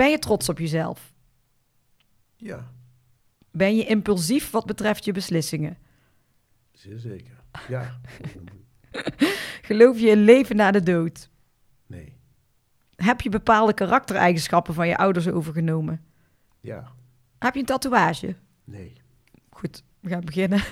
Ben je trots op jezelf? Ja, Ben je impulsief wat betreft je beslissingen? zeer zeker. Ja. Geloof je in leven na de dood? Nee. Heb je bepaalde karaktereigenschappen van je ouders overgenomen? Ja. Heb je een tatoeage? Nee. Goed, we gaan beginnen.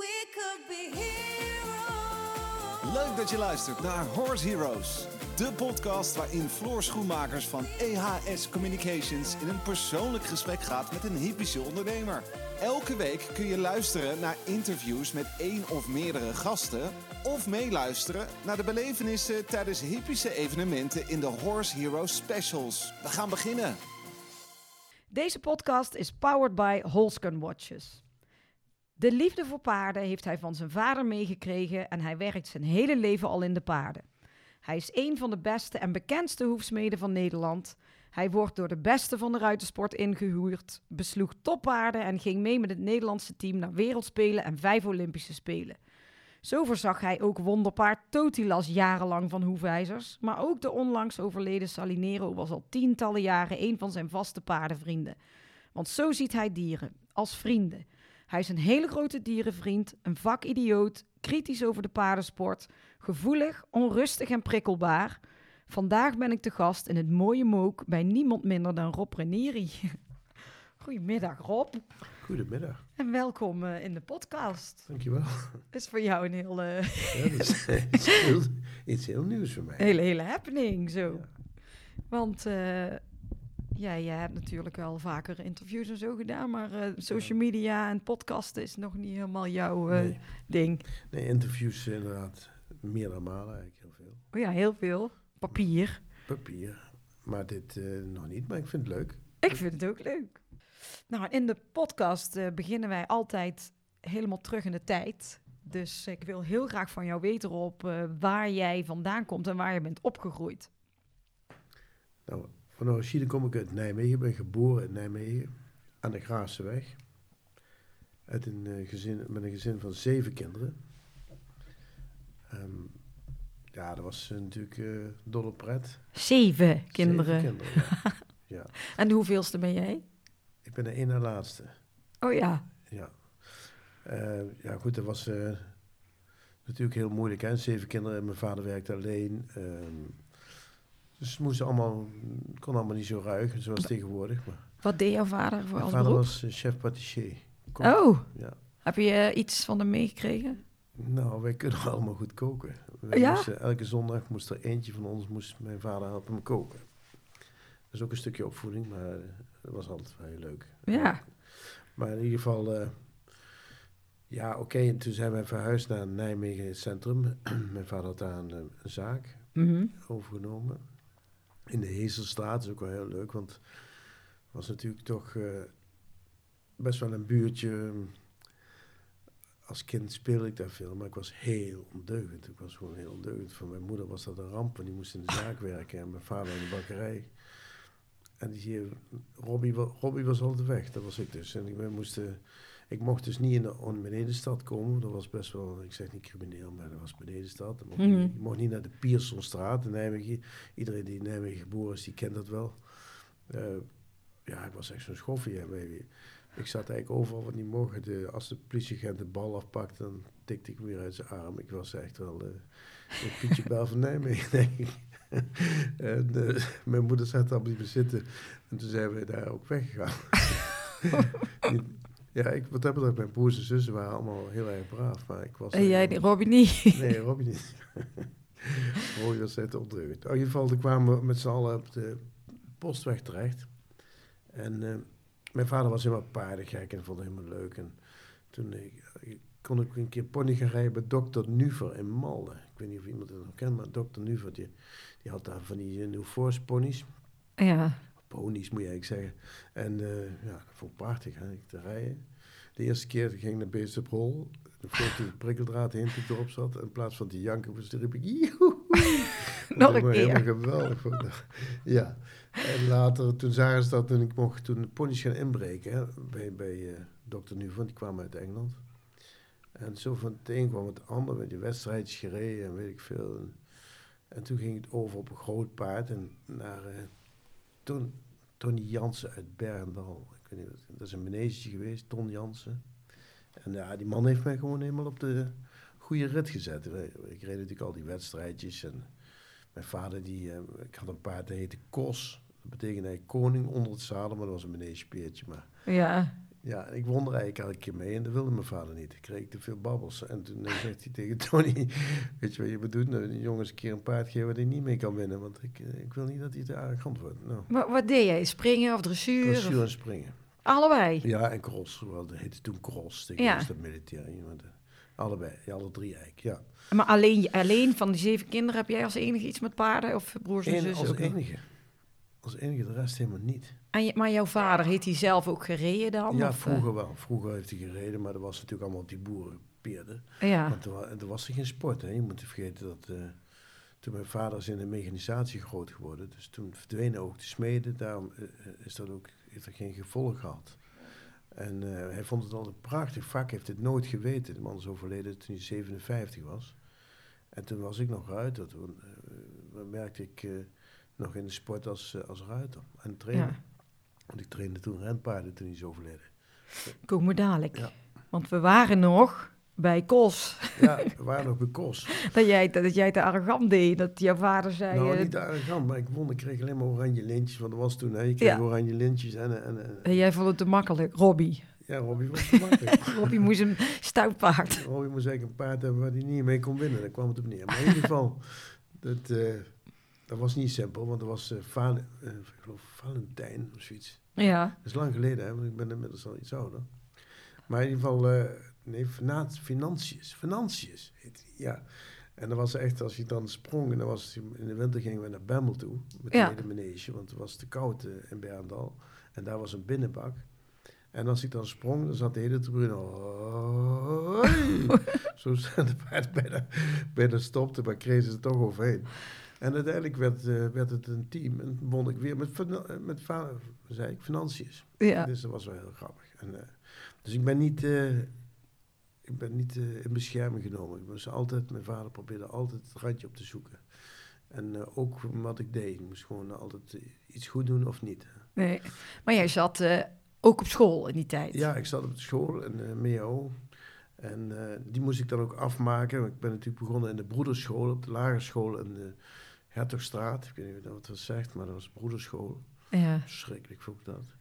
We could be heroes. Leuk dat je luistert naar Horse Heroes. De podcast waarin Floor Schoenmakers van EHS Communications in een persoonlijk gesprek gaat met een hippische ondernemer. Elke week kun je luisteren naar interviews met één of meerdere gasten. Of meeluisteren naar de belevenissen tijdens hippische evenementen in de Horse Heroes Specials. We gaan beginnen. Deze podcast is powered by Holscon Watches. De liefde voor paarden heeft hij van zijn vader meegekregen en hij werkt zijn hele leven al in de paarden. Hij is een van de beste en bekendste hoefsmeden van Nederland. Hij wordt door de beste van de ruitersport ingehuurd, besloeg toppaarden en ging mee met het Nederlandse team naar wereldspelen en vijf Olympische Spelen. Zo voorzag hij ook wonderpaard Totilas jarenlang van hoefijzers, maar ook de onlangs overleden Salinero was al tientallen jaren een van zijn vaste paardenvrienden. Want zo ziet hij dieren, als vrienden. Hij is een hele grote dierenvriend, een vakidioot, kritisch over de paardensport, gevoelig, onrustig en prikkelbaar. Vandaag ben ik te gast in het mooie Mook bij niemand minder dan Rob Renieri. Goedemiddag Rob Goedemiddag. en welkom eh, in de podcast. Dankjewel. Het is voor jou een heel, eh, Ja, dat is iets heel, iets heel nieuws voor mij. hele, hele happening zo. Ja. Want eh, ja, jij hebt natuurlijk wel vaker interviews en zo gedaan, maar social media en podcasten is nog niet helemaal jouw Nee. ding. nee, interviews inderdaad meerdere malen eigenlijk heel veel. Oh ja, heel veel. Papier. Papier. Maar dit eh, nog niet, maar ik vind het leuk. Ik vind het ook leuk. Nou, in de podcast eh, beginnen wij altijd helemaal terug in de tijd. Dus ik wil heel graag van jou weten op waar jij vandaan komt en waar je bent opgegroeid. Nou, van origine kom ik uit Nijmegen. Ik ben geboren in Nijmegen, aan de Graafse weg. Uit een, eh, gezin, met een gezin van zeven kinderen. Ja, dat was eh, natuurlijk eh dolle pret. Zeven kinderen. Zeven kinderen, ja. ja. En de hoeveelste ben jij? Ik ben de één na laatste. Oh ja. Ja. Eh, ja, goed, dat was natuurlijk heel moeilijk. Hè? Zeven kinderen en mijn vader werkte alleen. ehm, dus het moest allemaal, kon allemaal niet zo ruig zoals tegenwoordig. Maar Wat deed jouw vader voor mijn vader beroep? was chef patissier. Oh, Ja. heb je iets van hem meegekregen? Nou, wij kunnen allemaal goed koken. Wij Ja? moesten, elke zondag moest er eentje van ons, moest mijn vader helpen me koken. Dat is ook een stukje opvoeding, maar dat was altijd wel heel leuk. Ja. Maar in ieder geval, eh, ja, oké. En toen zijn wij verhuisd naar Nijmegen Centrum. Mijn vader had daar een, eh, een zaak Mhm. overgenomen. In de Hezelstraat, dat is ook wel heel leuk, want het was natuurlijk toch eh, best wel een buurtje. Als kind speelde ik daar veel, maar ik was heel ondeugend. Ik was gewoon heel ondeugend. Voor mijn moeder was dat een ramp, want die moest in de zaak werken en mijn vader in de bakkerij. En die hier, Robbie, Robbie was altijd weg, dat was ik dus. En ik, wij moesten, ik mocht dus niet in de benedenstad komen. Dat was best wel, ik zeg niet crimineel, maar dat was benedenstad. Dat mocht niet- je mocht niet naar de Piersonstraat in Nijmegen. Iedereen die in Nijmegen geboren is, die kent dat wel. Eh, ja, ik was echt zo'n schoffie. hè, baby. Ik zat eigenlijk overal wat niet mocht. De, als de politieagent de bal afpakte, dan tikte ik hem weer uit zijn arm. Ik was echt wel eh een Pietje Bel van Nijmegen, denk ik. en eh, mijn moeder zat niet meer zitten. En toen zijn we daar ook weggegaan. ja, ik, wat dat betreft, mijn broers en zussen waren allemaal heel erg braaf. Maar ik was... En jij, eh, Robbie, niet? Nee, Robbie niet. Robbie was net. Oh, in ieder geval, toen kwamen we met z'n allen op de postweg terecht. En mijn vader was helemaal paardengek en vond het helemaal leuk. En toen eh, ik, kon ik een keer pony gaan rijden bij dokter Nuver in Malden. Ik weet niet of iemand het nog kent, maar dokter Nuver, die, die had daar van die uh, New Force ponies. Ja. Ponies moet je eigenlijk zeggen. En eh, ja, voor paardig hè, ik te rijden. De eerste keer ging ik naar Beest op rol. De foto prikkeldraad heen toen ik erop zat. In plaats van die janken, was riep ik... "Joehoe." Nog een keer. Helemaal geweldig. vond. Ja. En later, toen zagen ze dat toen ik mocht toen de ponies gaan inbreken. Bij bij eh dokter Nuvan, die kwam uit Engeland. En zo van het een kwam het ander. Met die wedstrijdjes gereden en weet ik veel. En, en toen ging het over op een groot paard. En naar... eh, Ton, Tony Jansen uit Bergendal. Ik weet niet, wat- dat is een manege geweest, Ton Jansen. En ja, die man heeft mij gewoon helemaal op de goede rit gezet. Ik reed natuurlijk al die wedstrijdjes. En mijn vader, die, eh, ik had een paard, dat heette Kos. Dat betekende eigenlijk koning onder het zadel, maar dat was een manegepeertje. Maar Ja. ja, ik won er eigenlijk elke keer mee en dat wilde mijn vader niet. Ik kreeg te veel babbels. En toen eh, zegt hij tegen Tony, weet je wat je doen? Nou, die jongens een keer een paard geven waar hij niet mee kan winnen. Want ik, eh, ik wil niet dat hij te arrogant wordt. Nou, Maar wat deed jij? Springen of dressuur? dressuur of- en springen. Allebei? Ja, en cross. Wel, Dat heette toen cross. Ja. Tegenwoordig is dat militair. Maar de- allebei, ja, alle drie eigenlijk, ja. Maar alleen, alleen van die zeven kinderen heb jij als enige iets met paarden? Of broers en Eén zussen? als enige. Als enige, de rest helemaal niet. En je- maar jouw vader, heeft hij zelf ook gereden dan? ja, of, eh? vroeger wel. Vroeger heeft hij gereden, maar dat was natuurlijk allemaal op die boerenpeerden. Ja. Want er, er was er geen sport. Hè. Je moet niet vergeten dat eh, toen mijn vader is in de mechanisatie groot geworden. Dus toen verdwenen ook de smeden. Daarom eh, is dat ook, heeft er geen gevolg gehad. En eh, hij vond het altijd een prachtig vak. heeft het nooit geweten. De man is overleden toen hij 57 was. En toen was ik nog ruiter. Toen eh, merkte ik eh, nog in de sport als, eh, als ruiter en trainer. Ja. Want ik trainde toen renpaarden toen hij is overleden. Komen we dadelijk. Ja. Want we waren nog bij Kos. Ja, we waren nog bij Kos. Dat jij, dat jij te arrogant deed. Dat jouw vader zei... Nou, eh, niet arrogant, maar ik won. Ik kreeg alleen maar oranje lintjes. Want dat was toen, hè. Je kreeg Ja. oranje lintjes en... en, en en jij vond het te makkelijk. Robbie. ja, Robbie was te makkelijk. Robbie moest een stout paard. Robbie moest eigenlijk een paard hebben waar hij niet mee kon winnen. Daar kwam het op neer. Maar in ieder geval, dat, eh, dat was niet simpel. Want er was, eh Val- ik geloof, Valentijn of zoiets. Ja. Dat is lang geleden, hè. Want ik ben inmiddels al iets ouder. Maar in ieder geval, nee, Fina- Financius. Financius heet die, ja. En dan was echt, als je dan sprong, en dan was in de winter gingen we naar Bemmel toe, met Ja. de manege, want het was te koud eh, in Berendal. En daar was een binnenbak. En als ik dan sprong, dan zat de hele tribune, hoi. zo staan de paard bijna, bijna stopte, maar kregen ze er toch overheen. En uiteindelijk werd, eh, werd het een team en won ik weer met, met zei ik, financiën. Ja. Dus dat was wel heel grappig. En, eh, dus ik ben niet, ik ben niet eh, in bescherming genomen. Ik moest altijd, mijn vader probeerde altijd het randje op te zoeken. En eh, ook wat ik deed. Ik moest gewoon altijd eh, iets goed doen of niet. Nee. Maar jij zat ook op school in die tijd. Ja, ik zat op de school in uh, MEO. En die moest ik dan ook afmaken. Ik ben natuurlijk begonnen in de broederschool, op de lagere school in de Hertogstraat. Ik weet niet wat dat zegt, maar dat was broederschool. Ja. Verschrikkelijk vond ik dat.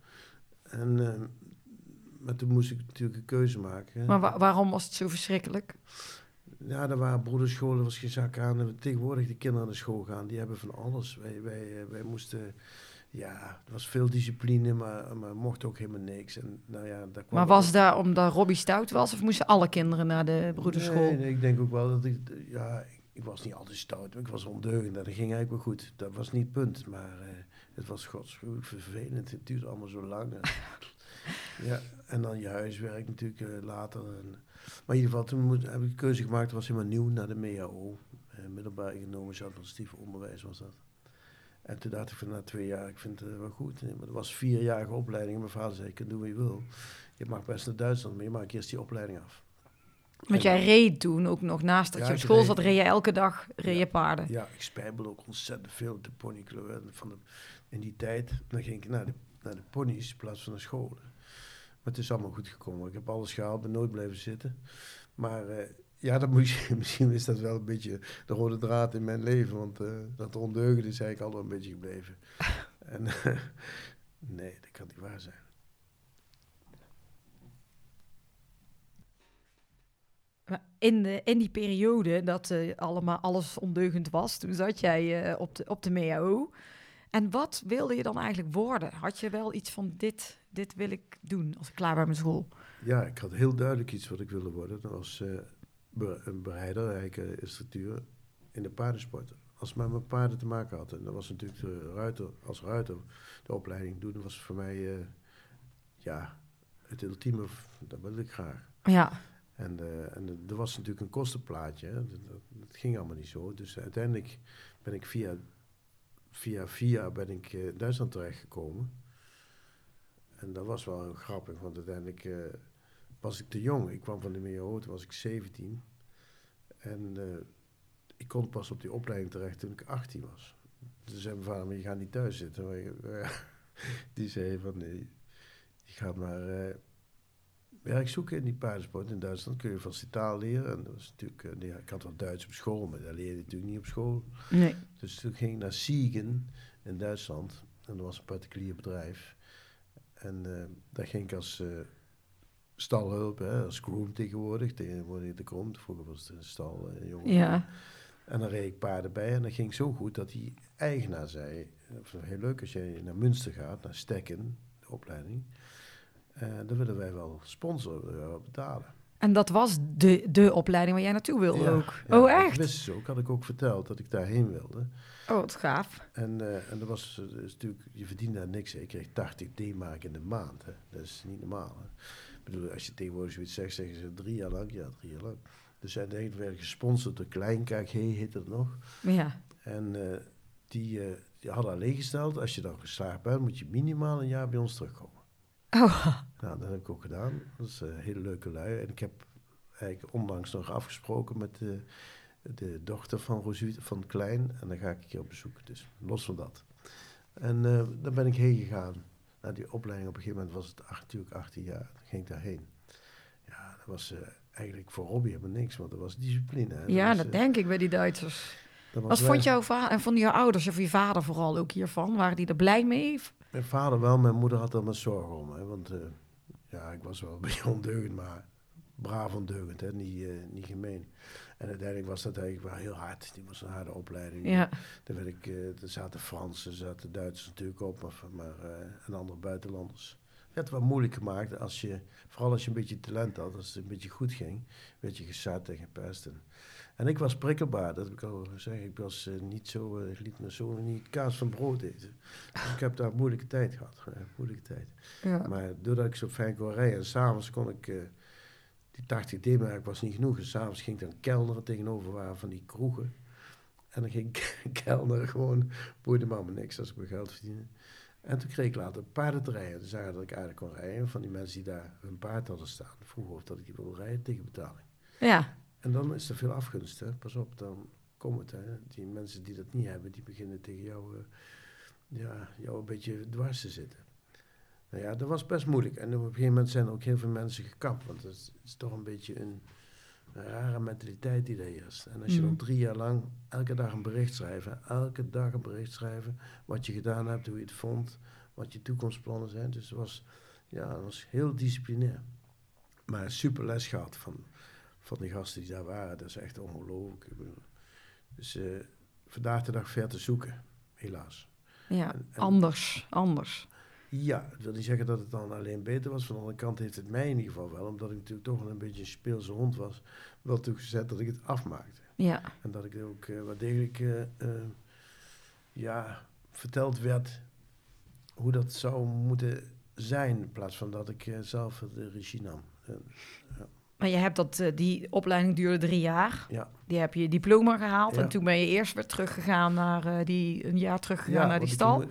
En, maar toen moest ik natuurlijk een keuze maken. hè. Maar wa- waarom was het zo verschrikkelijk? Ja, er waren broederscholen, er was geen zak aan. En tegenwoordig de kinderen naar school gaan, die hebben van alles. Wij, wij, eh, wij moesten, ja, er was veel discipline, maar, maar mocht ook helemaal niks. En, nou ja, daar kwam Maar was het daar omdat Robbie stout was? Of moesten alle kinderen naar de broederschool? Nee, nee, ik denk ook wel dat ik, ja, ik, ik was niet altijd stout, maar ik was ondeugend. En dat ging eigenlijk wel goed. Dat was niet het punt, maar eh, het was godschuwelijk vervelend. Het duurde allemaal zo lang. Ja, en dan je huiswerk natuurlijk eh, later. En, maar in ieder geval, toen heb ik een keuze gemaakt. Was helemaal nieuw naar de MAO. Eh, middelbaar economisch administratief onderwijs was dat. En toen dacht ik van na twee jaar, ik vind het wel goed. Maar dat was vierjarige opleiding. En mijn vader zei, je kunt doen wat je wil. Je mag best naar Duitsland, maar je maakt eerst die opleiding af. Want jij reed toen ook nog naast dat Ja, je op school reed. zat, reed je elke dag reed je Ja. paarden. Ja, ik spijbelde ook ontzettend veel op de ponyclub. En Van de, in die tijd, dan ging ik naar de, naar de ponies in plaats van naar school. Maar het is allemaal goed gekomen. Ik heb alles gehaald, ben nooit blijven zitten. Maar eh, ja, dat moet je, misschien is dat wel een beetje de rode draad in mijn leven. Want eh, dat ondeugend is eigenlijk altijd een beetje gebleven. en nee, dat kan niet waar zijn. Maar in, de, in die periode dat eh, allemaal alles ondeugend was, toen zat jij op, de, op de MEAO. En wat wilde je dan eigenlijk worden? Had je wel iets van dit, dit wil ik doen als ik klaar ben met school? Ja, ik had heel duidelijk iets wat ik wilde worden. Dat was eh, be- een bereider, eigenlijk eh, instructeur in de paardensport. Als het met mijn paarden te maken had. En dat was natuurlijk de ruiter, als ruiter de opleiding doen. Was voor mij, eh, ja, het ultieme, dat wilde ik graag. Ja, En, eh, en er was natuurlijk een kostenplaatje. Hè. Dat, dat, dat ging allemaal niet zo. Dus uiteindelijk ben ik via, via, via ben ik in Duitsland terechtgekomen. En dat was wel grappig, want uiteindelijk eh, was ik te jong. Ik kwam van de toen was ik 17. En eh, ik kon pas op die opleiding terecht toen ik 18 was. toen zei mijn vader, maar je gaat niet thuis zitten. Die zei van, nee, je gaat maar eh, werk zoeken in die paardensport. In Duitsland kun je vast die taal leren. En dat was natuurlijk, nee, ik had wel Duits op school, maar dat leer je natuurlijk niet op school. Nee. Dus toen ging ik naar Siegen in Duitsland. En dat was een particulier bedrijf. En eh, daar ging ik als eh, stalhulp, hè, als groom tegenwoordig. Tegenwoordig de groom, vroeger was het een stal, eh, jongen. Ja. En dan reed ik paarden bij en dat ging zo goed dat die eigenaar zei... "Het is heel leuk als jij naar Münster gaat, naar Stekken, de opleiding. eh, dan willen wij wel sponsoren, wel betalen. En dat was de, de opleiding waar jij naartoe wilde Ja, ook. ja, oh, dat echt? wisten ze ook, had ik ook verteld dat ik daarheen wilde. Oh, wat gaaf. En, eh, en dat was eh, dus natuurlijk, je verdient daar niks. hè. Je kreeg 80 D-mark in de maand. Hè. Dat is niet normaal. Hè. Ik bedoel, als je tegenwoordig zoiets zegt, zeggen ze drie jaar lang. Ja, drie jaar lang. Dus uiteindelijk werd ik gesponsord door Klein KG, heette het nog. Ja. En eh, die, die hadden alleen gesteld, als je dan geslaagd bent, moet je minimaal een jaar bij ons terugkomen. Oh, Nou, dat heb ik ook gedaan. Dat is een hele leuke lui. En ik heb eigenlijk onlangs nog afgesproken met de, de dochter van Rosuut van Klein. En dan ga ik een keer op bezoek. Dus los van dat. En eh daar ben ik heen gegaan. Naar die opleiding. Op een gegeven moment was het acht, natuurlijk 18 jaar. Dan ging ik daarheen. Ja, dat was eh, eigenlijk voor hobby helemaal niks. Want dat was discipline. hè. ja, was, dat eh, denk ik bij die Duitsers. Wat vond jouw vader en vonden jouw ouders of je vader vooral ook hiervan? Waren die er blij mee? Mijn vader wel, mijn moeder had er maar zorgen om. Hè, want eh, ja, ik was wel een beetje ondeugend, maar braaf ondeugend, hè, niet, eh, niet gemeen. En uiteindelijk was dat eigenlijk wel heel hard. Die was een harde opleiding. Ja. Daar werd ik, er zaten Fransen, er zaten Duitsers natuurlijk op, maar, maar en andere buitenlanders. Het werd wel moeilijk gemaakt als je, vooral als je een beetje talent had, als het een beetje goed ging, werd je gezet en gepest. En, en ik was prikkelbaar, dat heb ik al gezegd. Ik was eh, niet zo, eh, ik liet me zo niet kaas van brood eten. Dus ik heb daar moeilijke tijd gehad, eh, moeilijke tijd. ja. Maar doordat ik zo fijn kon rijden en s'avonds kon ik, die 80 D-merk was niet genoeg. Dus s'avonds ging ik dan kelneren tegenover waren van die kroegen. En dan ging ik kelneren gewoon, boeide me allemaal niks als ik mijn geld verdiende. En toen kreeg ik later paardenterrein. Toen zagen dat ik eigenlijk kon rijden van die mensen die daar hun paard hadden staan. Vroeger of dat ik die wilde rijden tegen betaling. ja. En dan is er veel afgunst, hè. Pas op, dan komt het, hè. Die mensen die dat niet hebben, die beginnen tegen jou, eh, ja, jou een beetje dwars te zitten. Nou ja, dat was best moeilijk. En op een gegeven moment zijn er ook heel veel mensen gekapt. Want het is, toch een beetje een, een rare mentaliteit die daar heerst. En als je dan Mhm. drie jaar lang elke dag een bericht schrijven, elke dag een bericht schrijven, wat je gedaan hebt, hoe je het vond, wat je toekomstplannen zijn. Dus het was, ja, het was heel disciplinair. Maar super les gehad van, van die gasten die daar waren. Dat is echt ongelooflijk. Dus eh, vandaag de dag ver te zoeken, helaas. ja. En- en- Anders. Anders. Ja, ik wil niet zeggen dat het dan alleen beter was. Van de andere kant heeft het mij in ieder geval wel, omdat ik natuurlijk toch wel een beetje een speelse hond was, wel toegezet dat ik het afmaakte. Ja. En dat ik ook eh, wat degelijk eh, ja, verteld werd hoe dat zou moeten zijn, in plaats van dat ik zelf de regie nam. Eh, Maar je hebt dat, eh, die opleiding duurde drie jaar. ja. Die heb je diploma gehaald. Ja. En toen ben je eerst weer teruggegaan naar eh, die, een jaar teruggegaan naar die stal. In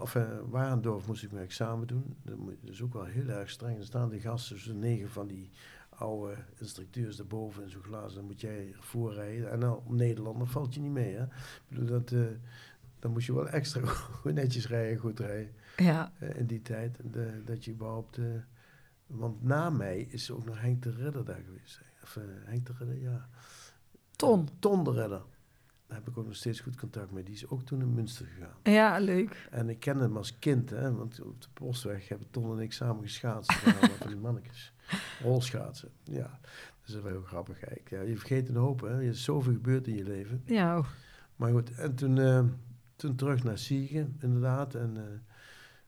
of eh, Warendorf moest ik mijn examen doen. Dat is ook wel heel erg streng. Er staan die gasten, negen van die oude instructeurs daarboven in zo'n glas. Dan moet jij ervoor rijden. En dan op Nederland, dan valt je niet mee. Hè? Ik bedoel, dat, dan moest je wel extra netjes rijden, goed rijden. Ja. in die tijd. De- dat je überhaupt... eh, want na mij is ook nog Henk de Ridder daar geweest. Of eh, Henk de Ridder, ja. Ton. Ton de Ridder. Daar heb ik ook nog steeds goed contact mee. Die is ook toen in Münster gegaan. Ja, leuk. En ik kende hem als kind, hè, want op de postweg hebben Ton en ik samen geschaatst. Van die mannetjes. Rolschaatsen, ja. Dat is wel heel grappig. Ja, je vergeet een hoop, hè. Er is zoveel gebeurd in je leven. Ja. Maar goed, en toen, eh, toen terug naar Siegen, inderdaad. En eh,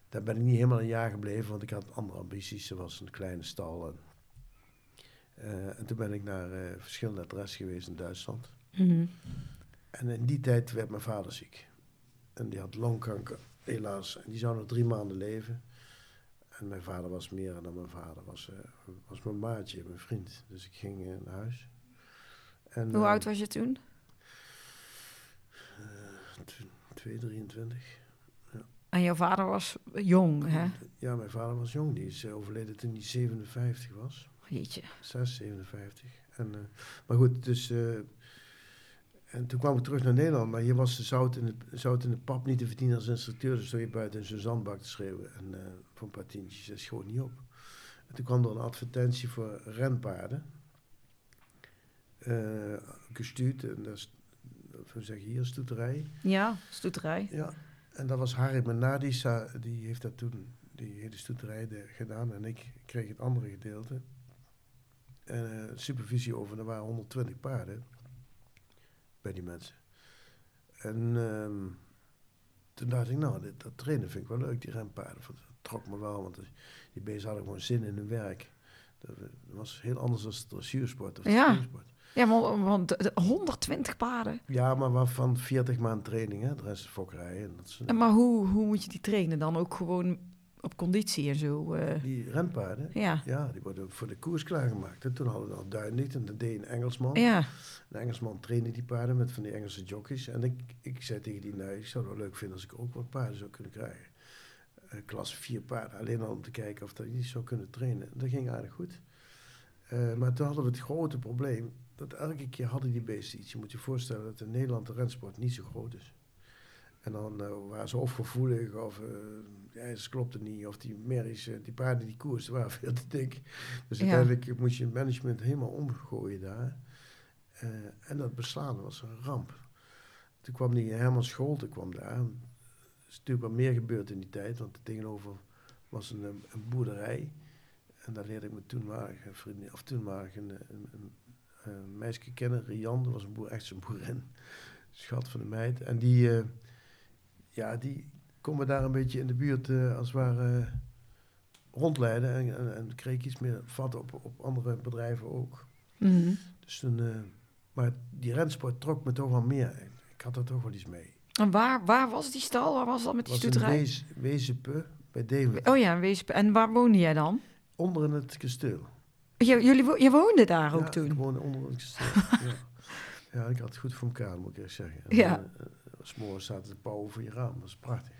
daar ben ik niet helemaal een jaar gebleven, want ik had andere ambities. Was een kleine stal. En, eh, en toen ben ik naar eh, verschillende adressen geweest in Duitsland. Mhm. En in die tijd werd mijn vader ziek. En die had longkanker, helaas. En die zou nog drie maanden leven. En mijn vader was meer dan mijn vader. Was, eh, was mijn maatje, mijn vriend. Dus ik ging naar huis. En, Hoe oud was je toen? tw- 2, 23. En jouw vader was jong, hè? Ja, mijn vader was jong. Die is eh, overleden toen hij 57 was. Jeetje. 6, 57. En, eh, maar goed, dus... eh, En toen kwam ik terug naar Nederland, maar hier was de zout in, het, zout in de pap niet te verdienen als instructeur. Dus stond je buiten in zo'n zandbak te schreeuwen en, eh, voor een paar tientjes. Dat is gewoon niet op. En toen kwam er een advertentie voor renpaarden. gestuurd, en dat is, we zeggen hier, stoeterij. Ja, stoeterij. Ja, en dat was Harry Menadi, sa- die heeft dat toen, die hele stoeterij de- gedaan. En ik kreeg het andere gedeelte. En eh, supervisie over, er waren 120 paarden bij die mensen. En ehm, toen dacht ik, nou, dit, dat trainen vind ik wel leuk, die renpaarden. Dat trok me wel, want die- beesten hadden gewoon zin in hun werk. Dat dat was heel anders dan dressuursport of Ja. Ja, want, want de- de 120 paarden. Ja, maar waarvan 40 maanden training, hè? De rest is fokkerij. En dat is, En Maar hoe, hoe moet je die trainen dan? Ook gewoon op conditie en zo? eh, die renpaarden, ja. Ja, die worden voor de koers klaargemaakt. En toen hadden we al duidelijk en dat deed een Engelsman. Ja. Een Engelsman trainde die paarden met van die Engelse jockeys. En ik, ik zei tegen die, nou, ik zou het wel leuk vinden als ik ook wat paarden zou kunnen krijgen. Eh klasse 4 paarden, alleen al om te kijken of dat die zou kunnen trainen. Dat ging aardig goed. Eh, maar toen hadden we het grote probleem, dat elke keer hadden die beesten iets. Je moet je voorstellen dat in Nederland de rensport niet zo groot is. En dan eh, waren ze of gevoelig, of eh ja, ze klopte niet, of die merries, eh, die paarden die koersen waren veel te dik. Dus Ja. uiteindelijk moest je het management helemaal omgooien daar. Eh, en dat beslaan was een ramp. Toen kwam die Herman Scholte kwam daar. Er is natuurlijk wel meer gebeurd in die tijd, want er tegenover was een, een, een boerderij. En daar leerde ik mijn toenmalige vriendin, of toenmalige een, een, een, een meisje kennen, Rian, dat was een boer, echt zo'n boerin. Schat van de meid. En die, eh, ja, die kon me daar een beetje in de buurt eh, als het ware eh, rondleiden. En, en, en kreeg iets meer vat op, op andere bedrijven ook. Mhm. Dus toen, eh, maar die rensport trok me toch wel meer. Ik had er toch wel iets mee. En waar, waar was die stal? Waar was dat met die stoeterij? Wees, Wezenpe bij Deventer. Oh ja, Weesp. En waar woonde jij dan? Onder in het kasteel. J- jullie, je woonde daar ook ja, toen? Ik woonde onder ja. ja, ik had het goed voor elkaar, moet ik eerst zeggen. Ja. En, morgens zaten de pauwen voor je raam. Dat is prachtig.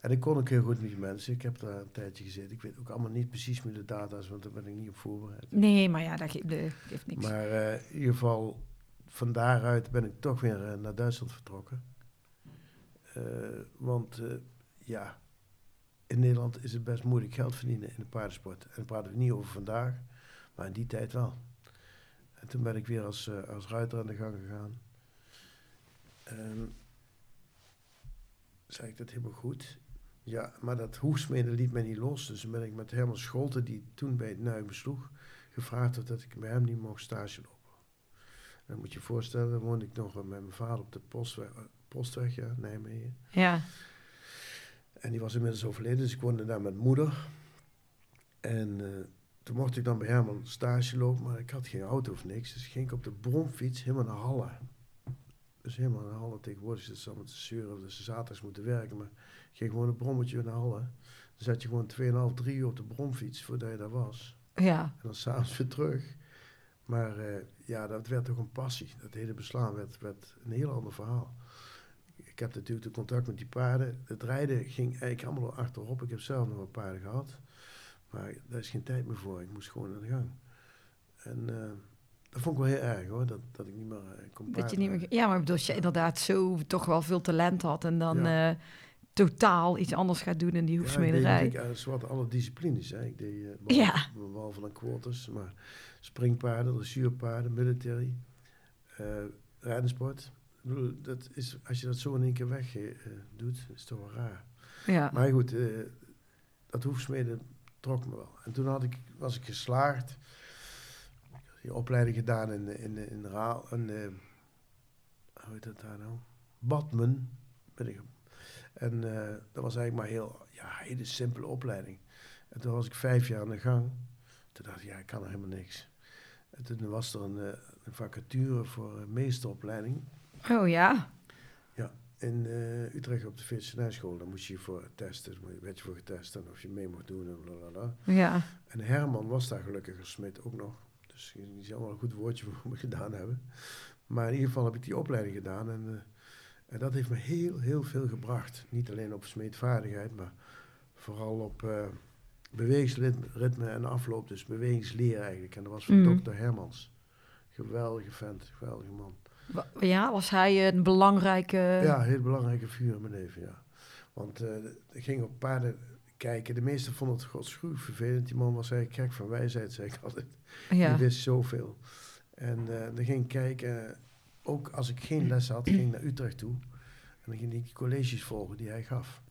En ik kon ook heel goed met die mensen. Ik heb daar een tijdje gezeten. Ik weet ook allemaal niet precies meer de data's, want daar ben ik niet op voorbereid. Nee, maar ja, dat ge- dat geeft niks. Maar eh, in ieder geval, van daaruit ben ik toch weer naar Duitsland vertrokken. Want ja, in Nederland is het best moeilijk geld verdienen in de paardensport. En dan praten we niet over vandaag, maar in die tijd wel. En toen ben ik weer als, eh, als ruiter aan de gang gegaan. En zei ik dat helemaal goed. Ja, maar dat hoefsmeden liet mij niet los. Dus toen ben ik met Herman Scholte, die toen bij het Nuik besloeg, gevraagd had dat ik bij hem niet mocht stage lopen. En dan moet je je voorstellen, dan woonde ik nog met mijn vader op de postweg, eh, postweg ja, Nijmegen. Ja. En die was inmiddels overleden, dus ik woonde daar met moeder. En eh, toen mocht ik dan bij Herman stage lopen, maar ik had geen auto of niks. Dus ging ik op de bromfiets helemaal naar Halle. Dus helemaal naar Halle tegenwoordig zit ze allemaal te zeuren of dat ze zaterdags moeten werken. Maar ik ging gewoon een brommetje naar Halle. Dan zat je gewoon 2,5, 3 uur op de bromfiets voordat je daar was. Ja. En dan s'avonds weer terug. Maar eh, ja, dat werd toch een passie. Dat hele beslaan werd, werd een heel ander verhaal. Ik heb natuurlijk de contact met die paarden. Het rijden ging eigenlijk allemaal achterop. Ik heb zelf nog wat paarden gehad. Maar daar is geen tijd meer voor. Ik moest gewoon aan de gang. En eh, dat vond ik wel heel erg hoor. Dat, dat ik niet meer eh, kon Dat je niet meer, ja, maar als je inderdaad zo toch wel veel talent had en dan Ja. eh, totaal iets anders gaat doen in die Ja, ik deed hoefsmederij. zowat alle disciplines. Hè. Ik deed uh, behalve, Ja. behalve dan quarters, maar springpaarden, dressuurpaarden, military, eh rijdensport. Ik bedoel, dat is, als je dat zo in één keer weg doet, is het toch wel raar. ja. Maar goed, dat hoefsmeden trok me wel. En toen had ik, was ik geslaagd. Ik had die opleiding gedaan in, in, in Raal. En, eh, hoe heet dat daar nou? Badmen. Ben ik. En eh, dat was eigenlijk maar heel, ja, hele simpele opleiding. En toen was ik vijf jaar aan de gang. Toen dacht ik, ja, ik kan er helemaal niks. En toen was er een, eh, vacature voor meesteropleiding Oh ja. In eh, Utrecht op de veterinairschool. Daar moest je voor testen. Daar werd je voor getest en of je mee mocht doen en blablabla. Ja. En Herman was daar gelukkig als smid ook nog. Dus die zal wel een goed woordje voor me gedaan hebben. Maar in ieder geval heb ik die opleiding gedaan. En, eh, en dat heeft me heel, heel veel gebracht. Niet alleen op smeedvaardigheid, maar vooral op eh bewegingsritme en afloop. Dus bewegingsleer eigenlijk. En dat was van Mhm. dokter Hermans. Geweldige vent, geweldige man. Ja, was hij een belangrijke... Ja, een heel belangrijke figuur in mijn leven, ja. Want eh ik ging op paarden kijken. De meesten vonden het godschuw vervelend. Die man was eigenlijk gek van wijsheid, zei ik altijd. Ja. Die wist zoveel. En eh dan ging ik kijken, ook als ik geen les had, ging ik naar Utrecht toe. En dan ging ik die colleges volgen die hij gaf.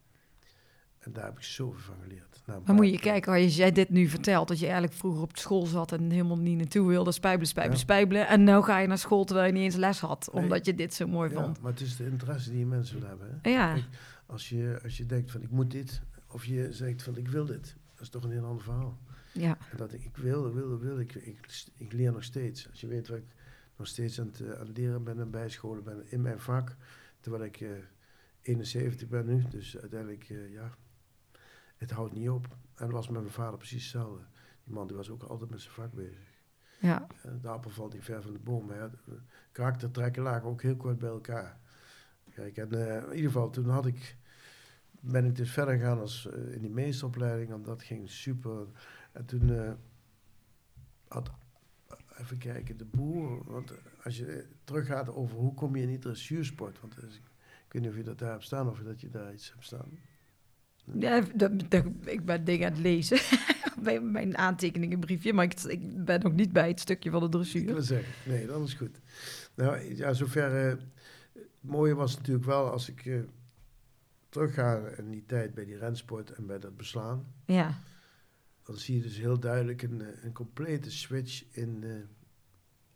En daar heb ik zoveel van geleerd. Nou, Maar moet je kijken, als jij dit nu vertelt, dat je eigenlijk vroeger op school zat en helemaal niet naartoe wilde, spijbelen, spijbelen, Ja. spijbelen. En nu ga je naar school terwijl je niet eens les had, Nee. omdat je dit zo mooi Ja, vond. maar het is de interesse die je mensen wil hebben. Hè? Ja, Kijk, als, je, als je denkt van ik moet dit, of je zegt van ik wil dit, dat is toch een heel ander verhaal. ja, En dat ik, wil, wil, wil, ik, ik, ik leer nog steeds. Als je weet wat ik nog steeds aan het, eh, aan het leren ben en bijscholen ben in mijn vak, terwijl ik eh 71 ben nu, dus uiteindelijk, eh, ja, het houdt niet op. En dat was met mijn vader precies hetzelfde. Die man die was ook altijd met zijn vak bezig. ja. De appel valt niet ver van de boom. De- de karaktertrekken lagen ook heel kort bij elkaar. Kijk, en eh, in ieder geval, toen had ik, ben ik dus verder gegaan als, eh, in die meesteropleiding. En dat ging super. En toen eh, had, even kijken, de boer. Want als je teruggaat over hoe kom je in die dressuursport. Want eh, ik weet niet of je dat daar hebt staan of dat je daar iets hebt staan. Ja dat- dat- ik ben dingen aan het lezen bij mijn aantekeningenbriefje, maar ik, ik ben nog niet bij het stukje van de Ik dressuur. wil zeggen, nee, dat is goed. Nou, ja, zover. eh, het mooie was natuurlijk wel als ik eh terugga in die tijd bij die rensport en bij dat beslaan. Ja, Dan zie je dus heel duidelijk een, eh, een complete switch in,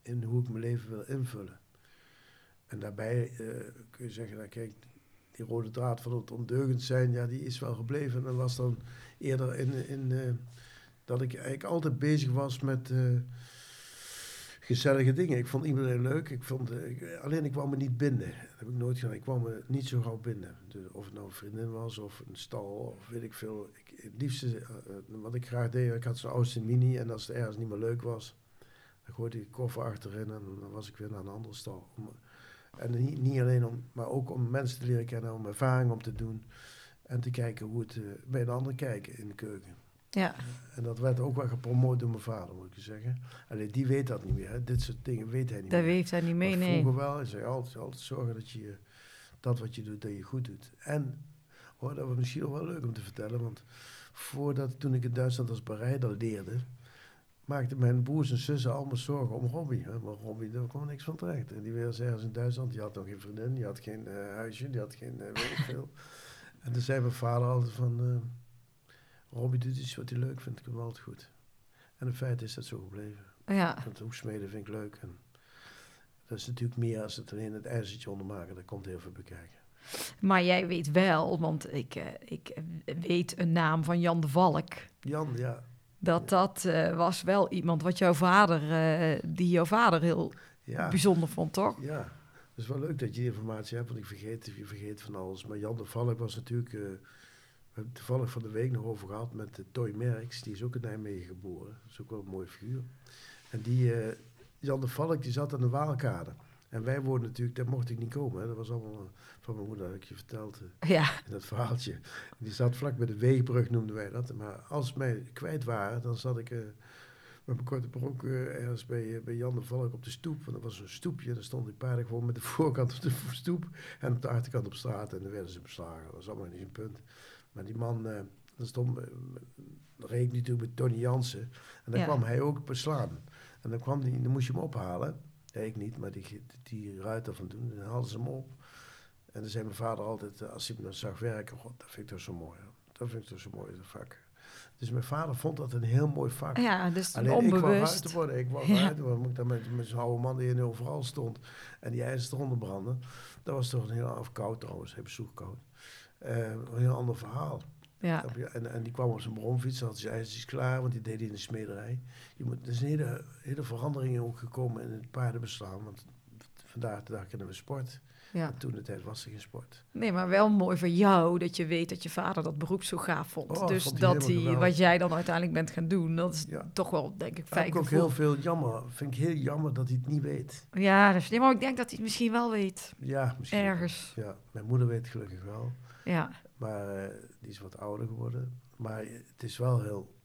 in hoe ik mijn leven wil invullen. En daarbij kun je zeggen, nou, kijk, die rode draad van het ondeugend zijn, ja, die is wel gebleven. En was dan eerder in, in eh, dat ik eigenlijk altijd bezig was met eh, gezellige dingen. Ik vond iedereen leuk. Ik vond, eh, alleen ik kwam me niet binden. Dat heb ik nooit gedaan. Ik kwam me niet zo gauw binden. Dus of het nou een vriendin was of een stal of weet ik veel. Ik, het liefste, wat ik graag deed, ik had zo'n Austin Mini en als het ergens niet meer leuk was, dan gooide ik de koffer achterin en dan was ik weer naar een andere stal. Om, en niet, niet alleen om, maar ook om mensen te leren kennen, om ervaring op te doen en te kijken hoe het eh, bij een ander kijken in de keuken. ja, En dat werd ook wel gepromoot door mijn vader, moet ik je zeggen. Alleen die weet dat niet meer. Hè. Dit soort dingen weet hij niet dat meer. heeft hij niet mee, Maar nee. Vroeger wel. Hij zei altijd, altijd zorgen dat je dat wat je doet, dat je goed doet. En, hoor, dat was misschien ook wel leuk om te vertellen, want voordat, toen ik in Duitsland als bereider leerde, maakten mijn broers en zussen allemaal zorgen om Robbie. Hè. Maar Robbie, daar kwam niks van terecht. En die was ergens in Duitsland, die had nog geen vriendin, die had geen eh, huisje, die had geen, eh, weet ik veel. En toen zei mijn vader altijd van, eh Robbie doet iets wat hij leuk vindt, hem altijd goed. En in feite is dat zo gebleven. Ja, Want hoeksmeden vind ik leuk. En dat is natuurlijk meer als het alleen het ijzertje ondermaken. Daar komt heel veel bij kijken. maar jij weet wel, want ik, ik weet een naam van Jan de Valk. Jan, ja. Dat dat eh, was wel iemand wat jouw vader, eh, die jouw vader heel Ja, bijzonder vond, toch? ja. Het is wel leuk dat je die informatie hebt, want ik vergeet, je vergeet van alles. Maar Jan de Valk was natuurlijk, eh, we hebben het toevallig van de week nog over gehad met Toy Merks. Die is ook in Nijmegen geboren. Dat is ook wel een mooie figuur. En die, Jan de Valk, die zat aan de Waalkade. En wij woonden natuurlijk, daar mocht ik niet komen. Hè. Dat was allemaal eh, van mijn moeder, had ik je verteld. eh. Ja, in dat verhaaltje. Die zat vlak bij de weegbrug, noemden wij dat. Maar als ze mij kwijt waren, dan zat ik eh, met mijn korte broek ergens bij, bij Jan de Valk op de stoep. Want dat was een stoepje. Daar stond ik paarden gewoon met de voorkant op de stoep en op de achterkant op straat. En dan werden ze beslagen. Dat was allemaal niet een punt. Maar die man, dat stond, dat reed natuurlijk met Tony Jansen. En dan Ja. kwam hij ook beslaan. En dan, kwam die, dan moest je hem ophalen. Ja, ik niet, maar die, die ruiter van toen, dan haalden ze hem op. En dan zei mijn vader altijd, eh, als hij me dan zag werken, god, dat vind ik toch zo mooi. Dat vind ik toch zo mooi, dat vak. Dus mijn vader vond dat een heel mooi vak. ja dus Alleen ik wou onbewust. worden, ik wou Ja. ruiter worden. Moet ik dan met, met zo'n oude man die in overal stond en die ijzers eronder branden. Dat was toch een heel, of koud trouwens, hij bezoek koud. Eh, een heel ander verhaal. Ja? En, en die kwam op zijn bromfiets, had zijn ijzertjes klaar, want die deed hij in de smederij. Je moet, er is een hele, hele verandering ook gekomen in het paardenbeslaan, want vandaag de dag kennen we sport. ja. En toen de tijd was er geen sport. Nee, maar wel mooi voor jou dat je weet dat je vader dat beroep zo gaaf vond. Oh, dus vond dat hij, wat jij dan uiteindelijk bent gaan doen, dat is Ja. toch wel, denk ik, fijn ik ook heel veel jammer. Vind ik heel jammer dat hij het niet weet. Ja, nee, maar ik denk dat hij het misschien wel weet. Ja, misschien. Ergens. Ja, mijn moeder weet het gelukkig wel. Ja, Maar eh, die is wat ouder geworden. Maar het is wel heel...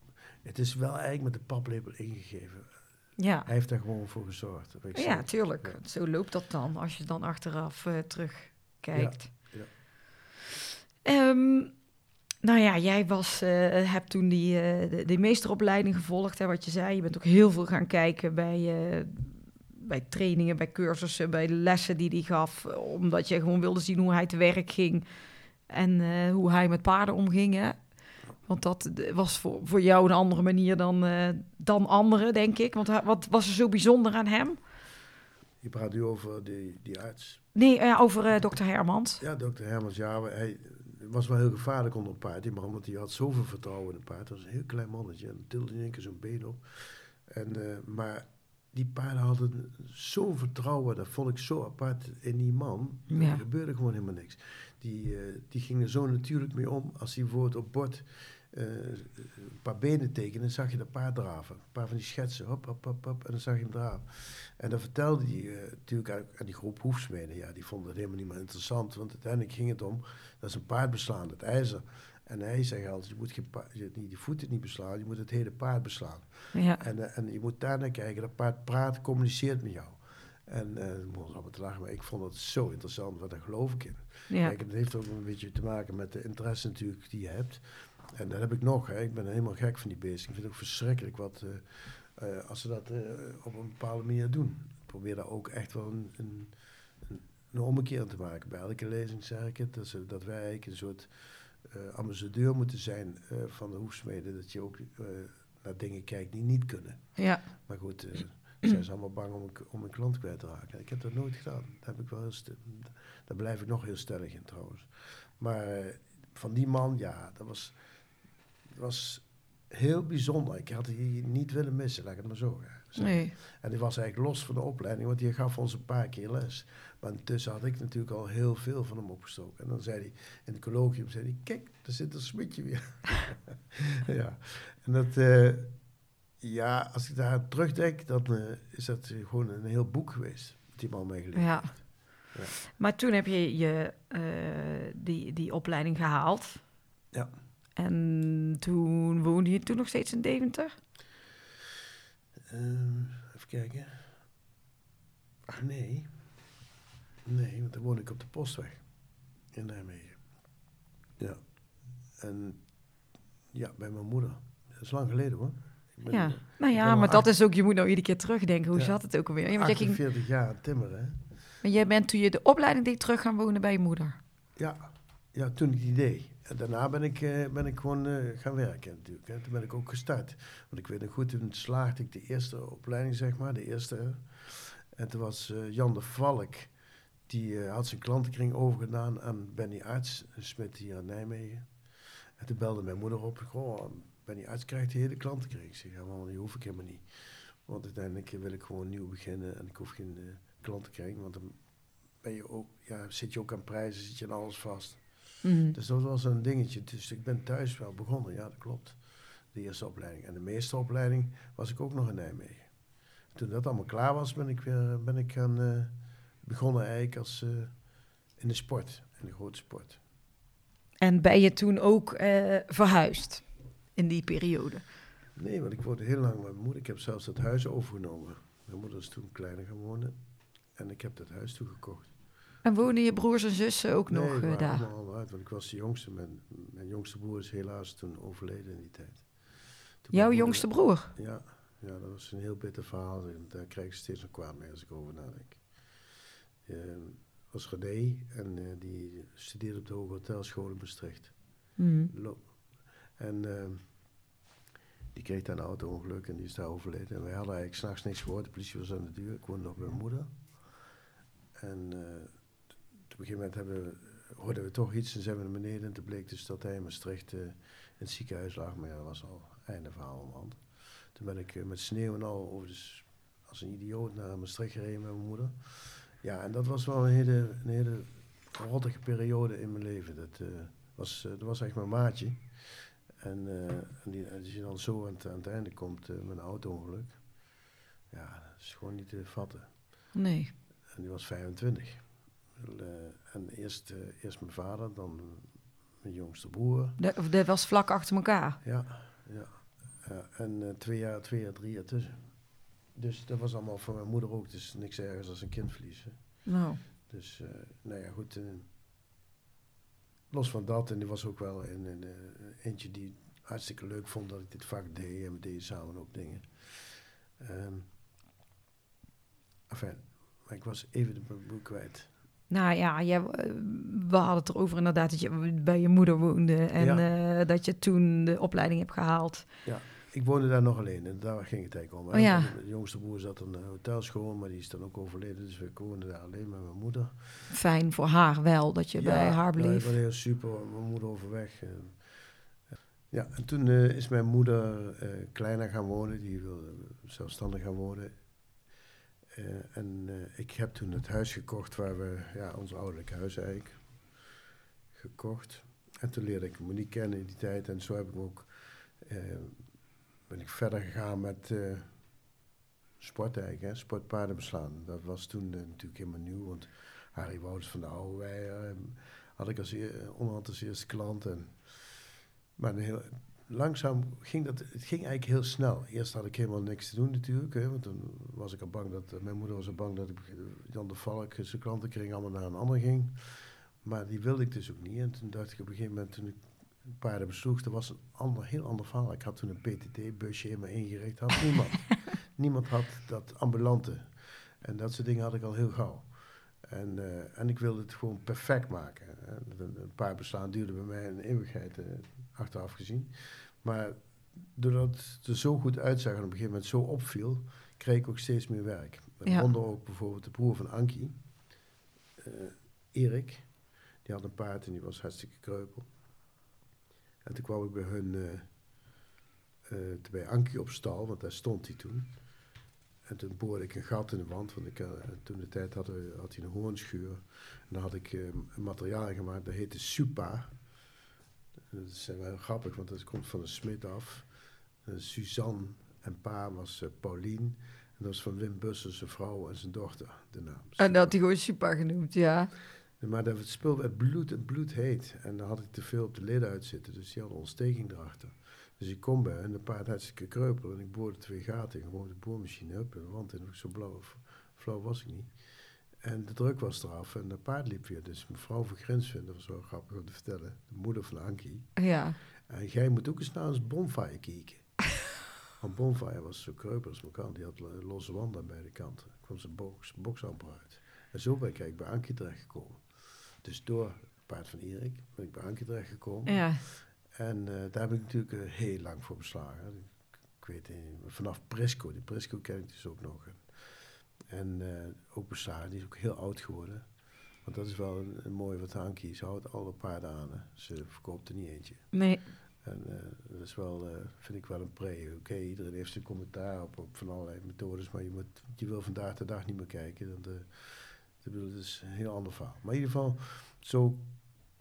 Het is wel eigenlijk met de paplepel ingegeven. Ja, Hij heeft daar gewoon voor gezorgd. weet ja tuurlijk. Ja. Zo loopt dat dan, als je dan achteraf eh, terugkijkt. Ja, ja. Ehm, nou ja, jij was, eh, hebt toen die, de, die meesteropleiding gevolgd, hè, wat je zei. Je bent ook heel veel gaan kijken bij, bij trainingen, bij cursussen, bij de lessen die hij gaf. Omdat je gewoon wilde zien hoe hij te werk ging en eh, hoe hij met paarden omging. Hè? Want dat was voor, voor jou een andere manier dan, eh, dan anderen, denk ik. Want wat was er zo bijzonder aan hem? Je praat nu over die, die arts. Nee, eh, over dokter Hermans. Ja, dokter Hermans, ja, hij was wel heel gevaarlijk onder een paard, die man, want hij had zoveel vertrouwen in een paard. Dat was een heel klein mannetje en tilde in één keer zo'n been op. En, maar die paarden hadden zo'n vertrouwen, dat vond ik zo apart in die man. Ja. Er gebeurde gewoon helemaal niks. Die, eh, die ging er zo natuurlijk mee om. Als hij bijvoorbeeld op bord eh, een paar benen tekende, zag je dat paard draven. Een paar van die schetsen, hop, hop, hop, hop, en dan zag je hem draven. En dan vertelde hij eh, natuurlijk aan, aan die groep hoefsmeden. Ja, die vonden het helemaal niet meer interessant, want uiteindelijk ging het om, dat is een paard beslaan, het ijzer. En hij zei altijd, je moet geen je, niet die voeten niet beslaan, je moet het hele paard beslaan. Ja. En, en je moet daar naar kijken, dat paard praat, communiceert met jou. En eh ik begon allemaal te lachen, maar ik vond het zo interessant, want daar geloof ik in. Ja. Kijk, het heeft ook een beetje te maken met de interesse natuurlijk die je hebt. En dat heb ik nog. Hè. Ik ben helemaal gek van die beesten. Ik vind het ook verschrikkelijk wat, eh, eh, als ze dat eh, op een bepaalde manier doen. Ik probeer daar ook echt wel een, een, een, een ommekeer te maken. Bij elke lezing zeg ik het, dat, ze, dat wij eigenlijk een soort eh, ambassadeur moeten zijn eh, van de hoefsmeden. Dat je ook eh, naar dingen kijkt die niet kunnen. ja. Maar goed, eh zijn ze allemaal bang om een, om een klant kwijt te raken. Ik heb dat nooit gedaan. Daar, heb ik wel heel st- daar blijf ik nog heel stellig in trouwens. Maar eh, van die man, ja, dat was, was heel bijzonder. Ik had die niet willen missen, laat ik het maar zo zeggen. Nee. En die was eigenlijk los van de opleiding, want die gaf ons een paar keer les. Maar intussen had ik natuurlijk al heel veel van hem opgestoken. En dan zei hij in het colloquium, zei hij, kijk, daar zit een smidje weer. ja, en dat, eh, ja, als ik daar terugdenk, dan eh, is dat gewoon een heel boek geweest. Wat die man mij geleerd Ja. heeft. Ja. Maar toen heb je, je eh, die, die opleiding gehaald. Ja. En toen woonde je toen nog steeds in Deventer? Ehm, even kijken. Ach nee. Nee, want dan woon ik op de postweg in Nijmegen. Ja. En ja, bij mijn moeder. Dat is lang geleden hoor. Ben Ja. Nou ja, maar dat acht- is ook, je moet nou iedere keer terugdenken. Hoe Ja. zat het ook alweer? Ja, want jij, ging, 48 jaar aan het timmeren. Hè? maar jij bent toen je de opleiding deed terug gaan wonen bij je moeder. Ja. ja, toen ik die deed. En daarna ben ik, eh, ben ik gewoon eh, gaan werken natuurlijk. Hè. Toen ben ik ook gestart. Want ik weet nog goed, toen slaagde ik de eerste opleiding, zeg maar. De eerste. En toen was eh, Jan de Valk. Die eh, had zijn klantenkring overgedaan aan Benny Arts, een smid hier in Nijmegen. En toen belde mijn moeder op. Goh, Benny Arts krijgt de hele klantenkring. Ik zeg, ja man, die hoef ik helemaal niet. Want uiteindelijk wil ik gewoon nieuw beginnen. En ik hoef geen eh, klantenkring. Want dan ben je ook, ja, zit je ook aan prijzen, zit je aan alles vast. Mhm. Dus dat was een dingetje. Dus ik ben thuis wel begonnen, ja, dat klopt. De eerste opleiding. En de meesteropleiding was ik ook nog in Nijmegen. Toen dat allemaal klaar was, ben ik weer ben ik gaan, eh, begonnen eigenlijk als, eh, in de sport, in de grote sport. En ben je toen ook verhuisd in die periode? Nee, want ik woonde heel lang met mijn moeder. Ik heb zelfs dat huis overgenomen. Mijn moeder is toen kleiner gaan wonen. En ik heb dat huis toegekocht. En wonen je broers en zussen ook nee, nog eh, waren daar? allemaal al uit, want ik was de jongste. Mijn, mijn jongste broer is helaas toen overleden in die tijd. Toen Jouw jongste broer? Ja, ja, dat was een heel bitter verhaal. En daar krijg ik steeds nog kwaad mee als ik over nadenk. Eh, was René en eh, die studeerde op de Hoge Hotelschool in Maastricht. Mhm. En eh, die kreeg daar een auto-ongeluk en die is daar overleden. En wij hadden eigenlijk s'nachts niks gehoord. De politie was aan de deur. Ik woonde nog bij mijn moeder. En eh, op een gegeven moment hebben hoorden we toch iets en zijn we naar beneden. En toen bleek dus dat hij in Maastricht eh, in het ziekenhuis lag. Maar ja, dat was al einde verhaal hand. Toen ben ik eh, met sneeuw en al over de, als een idioot naar Maastricht gereden met mijn moeder. Ja, en dat was wel een hele, een hele rottige periode in mijn leven. Dat, was, dat was echt mijn maatje. En, eh, en die, als je dan zo aan het, aan het einde komt eh, met een auto-ongeluk. Ja, dat is gewoon niet te vatten. Nee. En die was 25. Wel, eh, en eerst, eh, eerst mijn vader, dan mijn jongste broer. Dat, dat was vlak achter elkaar. Ja, ja. En eh, twee, jaar, twee jaar, drie jaar tussen. Dus dat was allemaal voor mijn moeder ook. Dus niks ergens als een kind verliezen. Nou, Dus, eh, nou ja, goed. eh, los van dat, en die was ook wel een, een, eh, eentje die hartstikke leuk vond dat ik dit vak deed. En we deden samen ook dingen. Ehm enfin, maar ik was even de boek kwijt. nou ja, jij, eh, we hadden het erover inderdaad dat je bij je moeder woonde en eh, dat je toen de opleiding hebt gehaald. Ik woonde daar nog alleen en daar ging het eigenlijk om. Oh ja. De jongste broer zat in een hotelschool, maar die is dan ook overleden. Dus we woonden daar alleen met mijn moeder. Fijn voor haar wel dat je bij haar bleef. was heel super. Mijn moeder overweg. En, ja, en toen eh, is mijn moeder eh, kleiner gaan wonen. Die wilde zelfstandig gaan wonen. Eh, en ik heb toen het huis gekocht waar we, ja, ons ouderlijk huis eigenlijk, gekocht. En toen leerde ik Monique kennen in die tijd. En zo heb ik ook, ben ik verder gegaan met eh, sport eigenlijk, hè, sportpaarden beslaan. Dat was toen eh, natuurlijk helemaal nieuw, want Harry Wouters van de Oude Weijer eh, had ik als eer, onderhand als eerste klant. Maar heel, langzaam ging dat, het ging eigenlijk heel snel. Eerst had ik helemaal niks te doen natuurlijk, want was ik al bang dat, eh, mijn moeder was al bang dat ik eh, Jan de Valk, zijn klantenkring allemaal naar een ander ging. Maar die wilde ik dus ook niet. En toen dacht ik op een gegeven moment, toen ik paarden besloeg, dat was een ander, heel ander verhaal. Ik had toen een PTT-busje in me ingericht, had niemand. niemand had dat ambulante. En dat soort dingen had ik al heel gauw. En, eh, en ik wilde het gewoon perfect maken. En Een, paar beslaan duurde bij mij een eeuwigheid, eh, achteraf gezien. Maar doordat het er zo goed uitzag en op een gegeven moment zo opviel, kreeg ik ook steeds meer werk. Ja. Waaronder ook bijvoorbeeld de broer van Ankie, eh, Erik. Die had een paard en die was hartstikke kreupel. En toen kwam ik bij hun, eh, eh, bij Ankie op stal, want daar stond hij toen. En toen boorde ik een gat in de wand, want ik, eh, toen de tijd had, had hij een hoornschuur. En dan had ik een materiaal gemaakt, dat heette Supa. Dat is wel grappig, want dat komt van een smid af. Suzanne en pa was Paulien. En dat was van Wim Bussen, zijn vrouw en zijn dochter, de naam. En dat had hij gewoon super genoemd, ja. Maar dat het spul werd bloed en bloedheet. En dan had ik te veel op de leden uitzitten. Dus die hadden ontsteking erachter. Dus ik kom bij en de paard hartstikke kreupel. En ik boorde twee gaten in. Gewoon de boormachine up in de wand. En zo blauw, flauw was ik niet. En de druk was eraf en de paard liep weer. Dus mevrouw van Grinsven, dat was wel grappig om te vertellen. De moeder van Ankie. Ja, En jij moet ook eens naar ons bonfire kijken. Want bonfire was zo kreupel als mijn. Die had lo- losse wanden aan beide kanten. Kwam zijn box, box amper uit. En zo ben ik bij Ankie terechtgekomen. Dus door het paard van Erik ben ik bij Ankie terechtgekomen. ja. En eh, daar heb ik natuurlijk eh, heel lang voor beslagen. Ik, weet niet, vanaf Prisco, die Prisco ken ik dus ook nog. En eh, ook beslagen, die is ook heel oud geworden. Want dat is wel een, een mooie wat Ankie. Ze houdt alle paarden aan. Hè. Ze verkoopt er niet eentje. Nee, En dat is wel, vind ik wel een pre. Oké, iedereen heeft zijn commentaar op, op van allerlei methodes, maar je, moet, je wil vandaag de dag niet meer kijken. Dan de, ik bedoel, dat is een heel ander verhaal. Maar in ieder geval, zo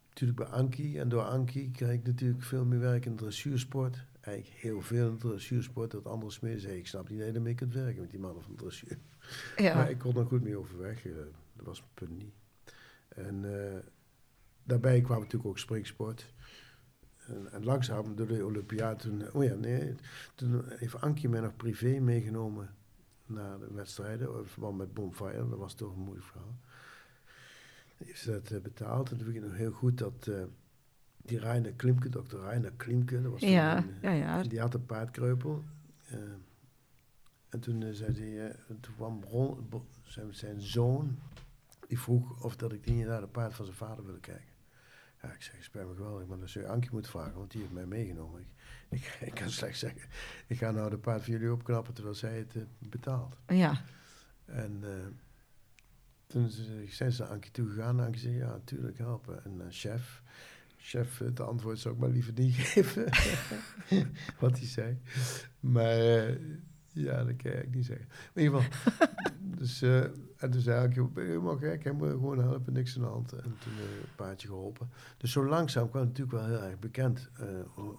natuurlijk bij Ankie. En door Ankie krijg ik natuurlijk veel meer werk in de dressuursport. Eigenlijk heel veel in de dressuursport. Dat andere smeden zei, ik snap niet dat je ermee kunt werken met die mannen van de dressuur. ja. Maar ik kon er goed mee overweg. eh, dat was mijn punt niet. En eh, daarbij kwam natuurlijk ook springsport. En, en langzaam door de Olympiade toen... Oh ja, nee. Toen heeft Ankie mij nog privé meegenomen naar de wedstrijden. In verband met Bonfire. Dat was toch een moeilijk verhaal. Heeft ze dat eh, betaald. En toen weet ik nog heel goed dat... eh, die Reiner Klimke, dokter Reiner Klimke... Dat was ja, een, ja, ja. die had een paardkreupel. eh, en toen zei hij, toen kwam zijn, zijn zoon, die vroeg of dat ik niet naar de paard van zijn vader wilde kijken. Ja, ik zeg, spijt me geweldig, maar dan zul je Ankie moeten vragen, want die heeft mij meegenomen. Ik, ik, ik kan slechts zeggen, ik ga nou de paard van jullie opknappen terwijl zij het eh, betaalt. Ja, En eh, toen zijn ze naar Ankie toegegaan. En Ankie zei, ja, natuurlijk helpen. En eh, chef, chef, het antwoord zou ik maar liever niet geven. Wat hij zei. Maar ja, dat kan ik niet zeggen. Maar in ieder geval, dus, eh, en toen zei je helemaal gek? Hij moet gewoon helpen, niks aan de hand. En toen eh, een paardje geholpen. Dus zo langzaam kwam het natuurlijk wel heel erg bekend. eh,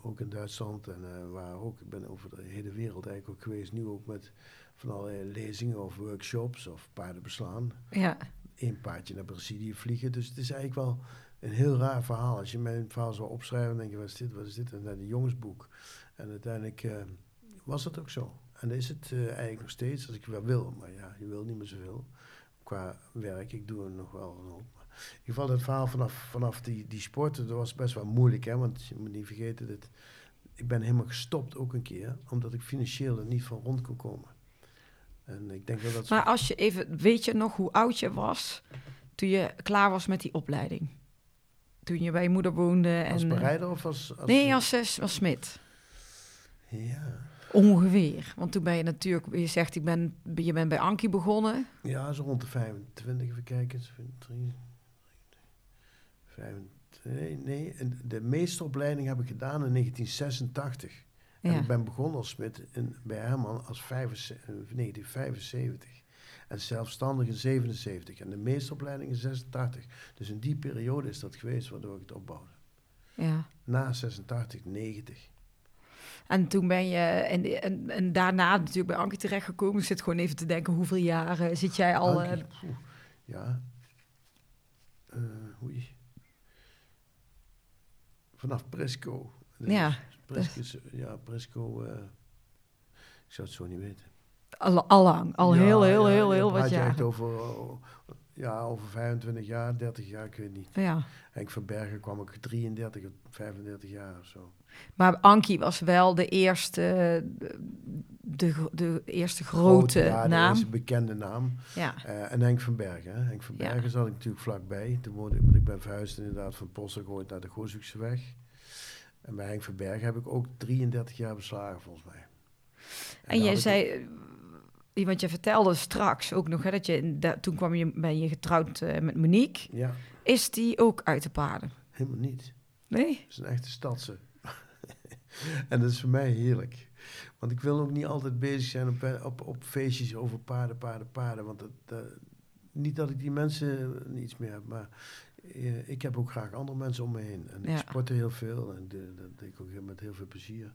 ook in Duitsland en waar ook, ik ben over de hele wereld eigenlijk ook geweest. Nu ook met van allerlei lezingen of workshops of paarden beslaan. ja. Eén paardje naar Brazilië vliegen. Dus het is eigenlijk wel een heel raar verhaal. Als je mijn verhaal zou opschrijven, dan denk je, wat is dit, wat is dit? En dan een jongensboek. En uiteindelijk was dat ook zo. En dat is het eh, eigenlijk nog steeds, als ik wel wil. Maar ja, je wil niet meer zoveel qua werk. Ik doe er nog wel een hoop. In ieder geval, dat verhaal vanaf, vanaf die, die sporten, dat was best wel moeilijk. Hè? Want je moet niet vergeten, dat ik ben helemaal gestopt ook een keer. Omdat ik financieel er niet van rond kon komen. En ik denk dat dat... Maar als je even, weet je nog hoe oud je was toen je klaar was met die opleiding? Toen je bij je moeder woonde als en... eh, bereider of als... als nee, als, zes- als smid. Ja. Ongeveer. Want toen ben je natuurlijk, je zegt, ik ben, je bent bij Ankie begonnen. Ja, zo rond de 25, even kijken. 3, 25, nee, nee, de meesteropleiding heb ik gedaan in 1986. En Ja. ik ben begonnen als smid in, bij Herman als 75, in 1975. En zelfstandig in 77. En de meesteropleiding in 86. Dus in die periode is dat geweest waardoor ik het opbouwde. Ja. Na 86, 90. En toen ben je, en, en, en daarna natuurlijk bij Ankie terechtgekomen. Ik zit gewoon even te denken, hoeveel jaren zit jij al... eh, Ankie, poeh, ja. Eh oei. Vanaf Presco. ja, Presco, is- ja, Presco. eh, ik zou het zo niet weten. al, allang. Al Ja, heel, heel, ja, heel, ja, heel wat je echt jaren. over, oh, ja, over 25 jaar, 30 jaar, ik weet niet. Ja. Henk van Bergen kwam ik 33 of 35 jaar of zo. Maar Ankie was wel de eerste, de, de, de eerste grote ja, naam. is een bekende naam. Ja. Eh, en Henk van Bergen. Hè. Henk van Ja. Bergen zat ik natuurlijk vlakbij. Toen woonde ik, want ik ben verhuisd inderdaad van Postelgooid naar de Gooshoekse weg. En bij Henk van Bergen heb ik ook 33 jaar beslagen volgens mij. En daar jij zei, want je vertelde straks ook nog, hè, dat je, toen kwam je, ben je getrouwd eh, met Monique. Ja, Is die ook uit de paarden? helemaal niet. Nee? Het is een echte stadse. en dat is voor mij heerlijk. Want ik wil ook niet altijd bezig zijn op, op, op feestjes over paarden, paarden, paarden. Want dat, dat- niet dat ik die mensen niets meer heb, maar eh, ik heb ook graag andere mensen om me heen. En Ja. ik sportte heel veel en dat deed ik ook met heel veel plezier.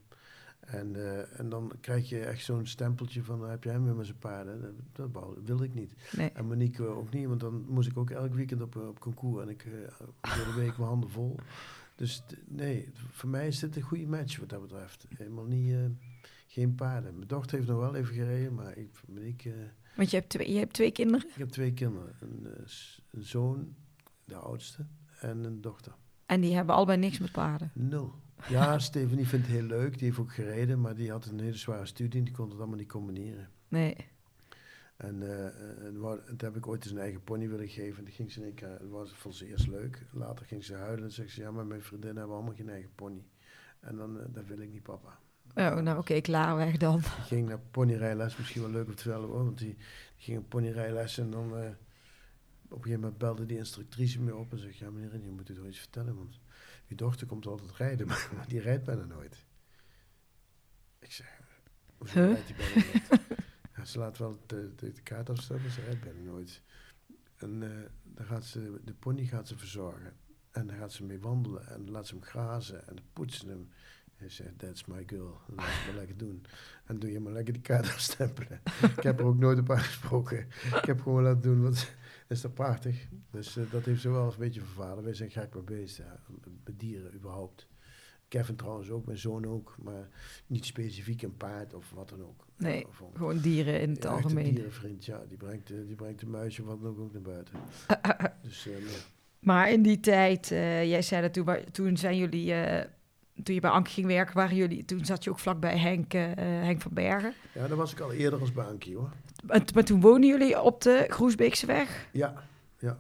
En, eh, en dan krijg je echt zo'n stempeltje van, "Nou, heb jij hem weer met zijn paarden? Dat, wilde ik niet. Nee. En Monique ook niet, want dan moest ik ook elk weekend op, eh, op concours en ik uh, de week mijn handen vol. Dus nee, voor mij is dit een goede match wat dat betreft. Helemaal niet, geen paarden. Mijn dochter heeft nog wel even gereden, maar ik, Monique, Want je hebt twee, je hebt twee kinderen? ik heb twee kinderen. Een, een zoon, de oudste, en een dochter. En die hebben allebei niks met paarden. Nul. Ja, Stephanie vindt het heel leuk. Die heeft ook gereden, maar die had een hele zware studie en die kon het allemaal niet combineren. Nee. En, eh, eh, toen heb ik ooit eens een eigen pony willen geven. En die ging ze in één keer, dat was, vond ze eerst leuk. Later ging ze huilen en zei ze, ja, maar mijn vriendinnen hebben allemaal geen eigen pony. En dan, eh, dat wil ik niet, papa. Oh, nou oké, klaar weg dan. Die ging naar ponyrijles, misschien wel leuk om te vertellen hoor. Want die, die ging ponyrijles en dan... eh, op een gegeven moment belde die instructrice me op en zegt... Ja, meneer, je moet u toch iets vertellen, want uw dochter komt altijd rijden, maar, maar die rijdt bijna nooit. Ik zeg, hoezo Huh? rijdt die bijna nooit? ja, ze laat wel de, de, de kaart afstaan, maar ze rijdt bijna nooit. En eh, dan gaat ze, de pony gaat ze verzorgen. En dan gaat ze mee wandelen en dan laat ze hem grazen en dan poetsen hem. Hij zegt, that's my girl. Laat maar lekker doen. En doe je maar lekker die kaart afstempelen. ik heb er ook nooit op aangesproken. Ik heb gewoon laten doen, wat is dat prachtig. Dus eh, dat heeft ze wel een beetje vervaren. Wij zijn gek met beesten, ja, met dieren überhaupt. Kevin trouwens ook, mijn zoon ook. Maar niet specifiek een paard of wat dan ook. Nee, Ja, een- Gewoon dieren in het ja, een algemeen. dierenvriend, ja. Die brengt, eh, die brengt een muisje wat dan ook, ook naar buiten. dus eh, nee. Maar in die tijd, eh, jij zei dat toen, toen zijn jullie, eh, toen je bij Anke ging werken, waren jullie, toen zat je ook vlakbij Henk, eh, Henk van Bergen. ja, dat was ik al eerder als bankje hoor. Maar, toen woonden jullie op de Groesbeekse weg. Ja, ja.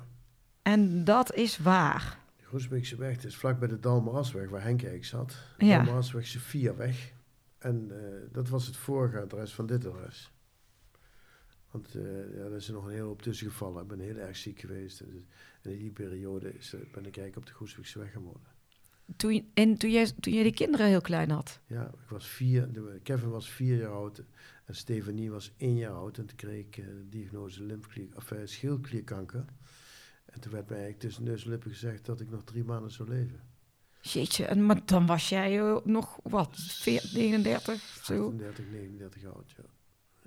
En dat is waar. De Groesbeekse weg, het is vlak bij de Dalmarasweg waar Henk eigenlijk zat. Ja. Dalmarasweg Sophiaweg. En eh, dat was het vorige adres van dit adres. Want eh ja, daar is er nog een hele hoop tussen gevallen. Ik ben heel erg ziek geweest. En, en in die periode is, ben ik eigenlijk op de Groesbeekse weg gaan wonen. Toen, en toen jij, toen jij die kinderen heel klein had. Ja, ik was vier, de- Kevin was vier jaar oud en Stefanie was één jaar oud. En toen kreeg ik eh, de diagnose lymfeklier, of, eh, schildklierkanker. En toen werd mij eigenlijk tussen neus en lippen gezegd dat ik nog drie maanden zou leven. Jeetje, en, maar dan was jij nog, wat, veer- 39 of zo? 38, 39 jaar oud, ja.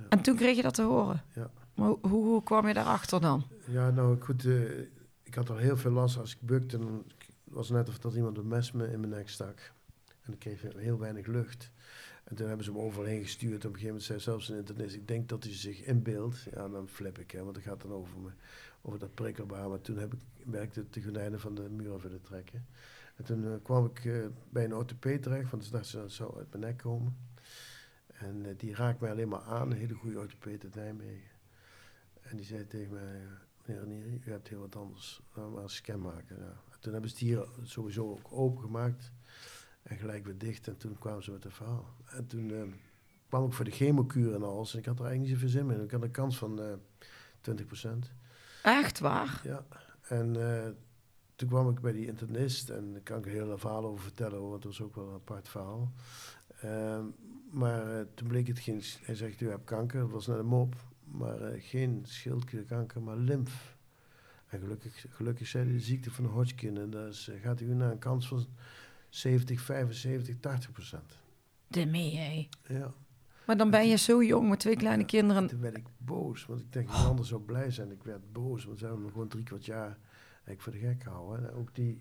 En toen kreeg je dat te horen? Ja. Maar hoe, hoe, kwam je daarachter dan? Ja, nou goed, eh, ik had al heel veel last als ik bukte. Dan was het net of dat iemand een mes me in mijn nek stak. En dan kreeg heel weinig lucht. En toen hebben ze hem overheen gestuurd. Op een gegeven moment zei zelfs een internist, ik denk dat hij zich inbeeldt. Ja, dan flip ik, hè, want het gaat dan over, me, over dat prikkelbaar. Maar toen heb ik, werkte ik de gordijnen van de muur willen trekken. En toen eh, kwam ik eh, bij een orthopeed terecht, want ze dachten ze dat zou uit mijn nek komen. En eh, die raakt mij alleen maar aan, een hele goede orthopeed uit Nijmegen. En die zei tegen mij, meneer Ranieri, u hebt heel wat anders. Laten maar een scan maken. Ja. En toen hebben ze het hier sowieso ook opengemaakt. En gelijk weer dicht. En toen kwamen ze met het verhaal. En toen eh, kwam ik voor de chemokuur en alles. En ik had er eigenlijk niet zoveel zin in. Ik had een kans van eh 20%. Echt waar? Ja. En eh, toen kwam ik bij die internist. En daar kan ik een heel verhaal over vertellen. Want dat was ook wel een apart verhaal. Ehm, maar eh, toen bleek het geen... Hij zegt, u hebt kanker. Dat was net een mop. Maar geen schildklierkanker, maar lymf. En gelukkig, gelukkig zei hij de ziekte van Hodgkin. En daar is, gaat u naar een kans van 70, 75, 80 procent. De mee, hé. Ja. Maar dan ben je zo jong met twee kleine kinderen. Toen werd ik boos, want ik denk dat ander zou blij zijn. Ik werd boos, want ze hebben me gewoon drie kwart jaar eigenlijk voor de gek gehouden. En ook die,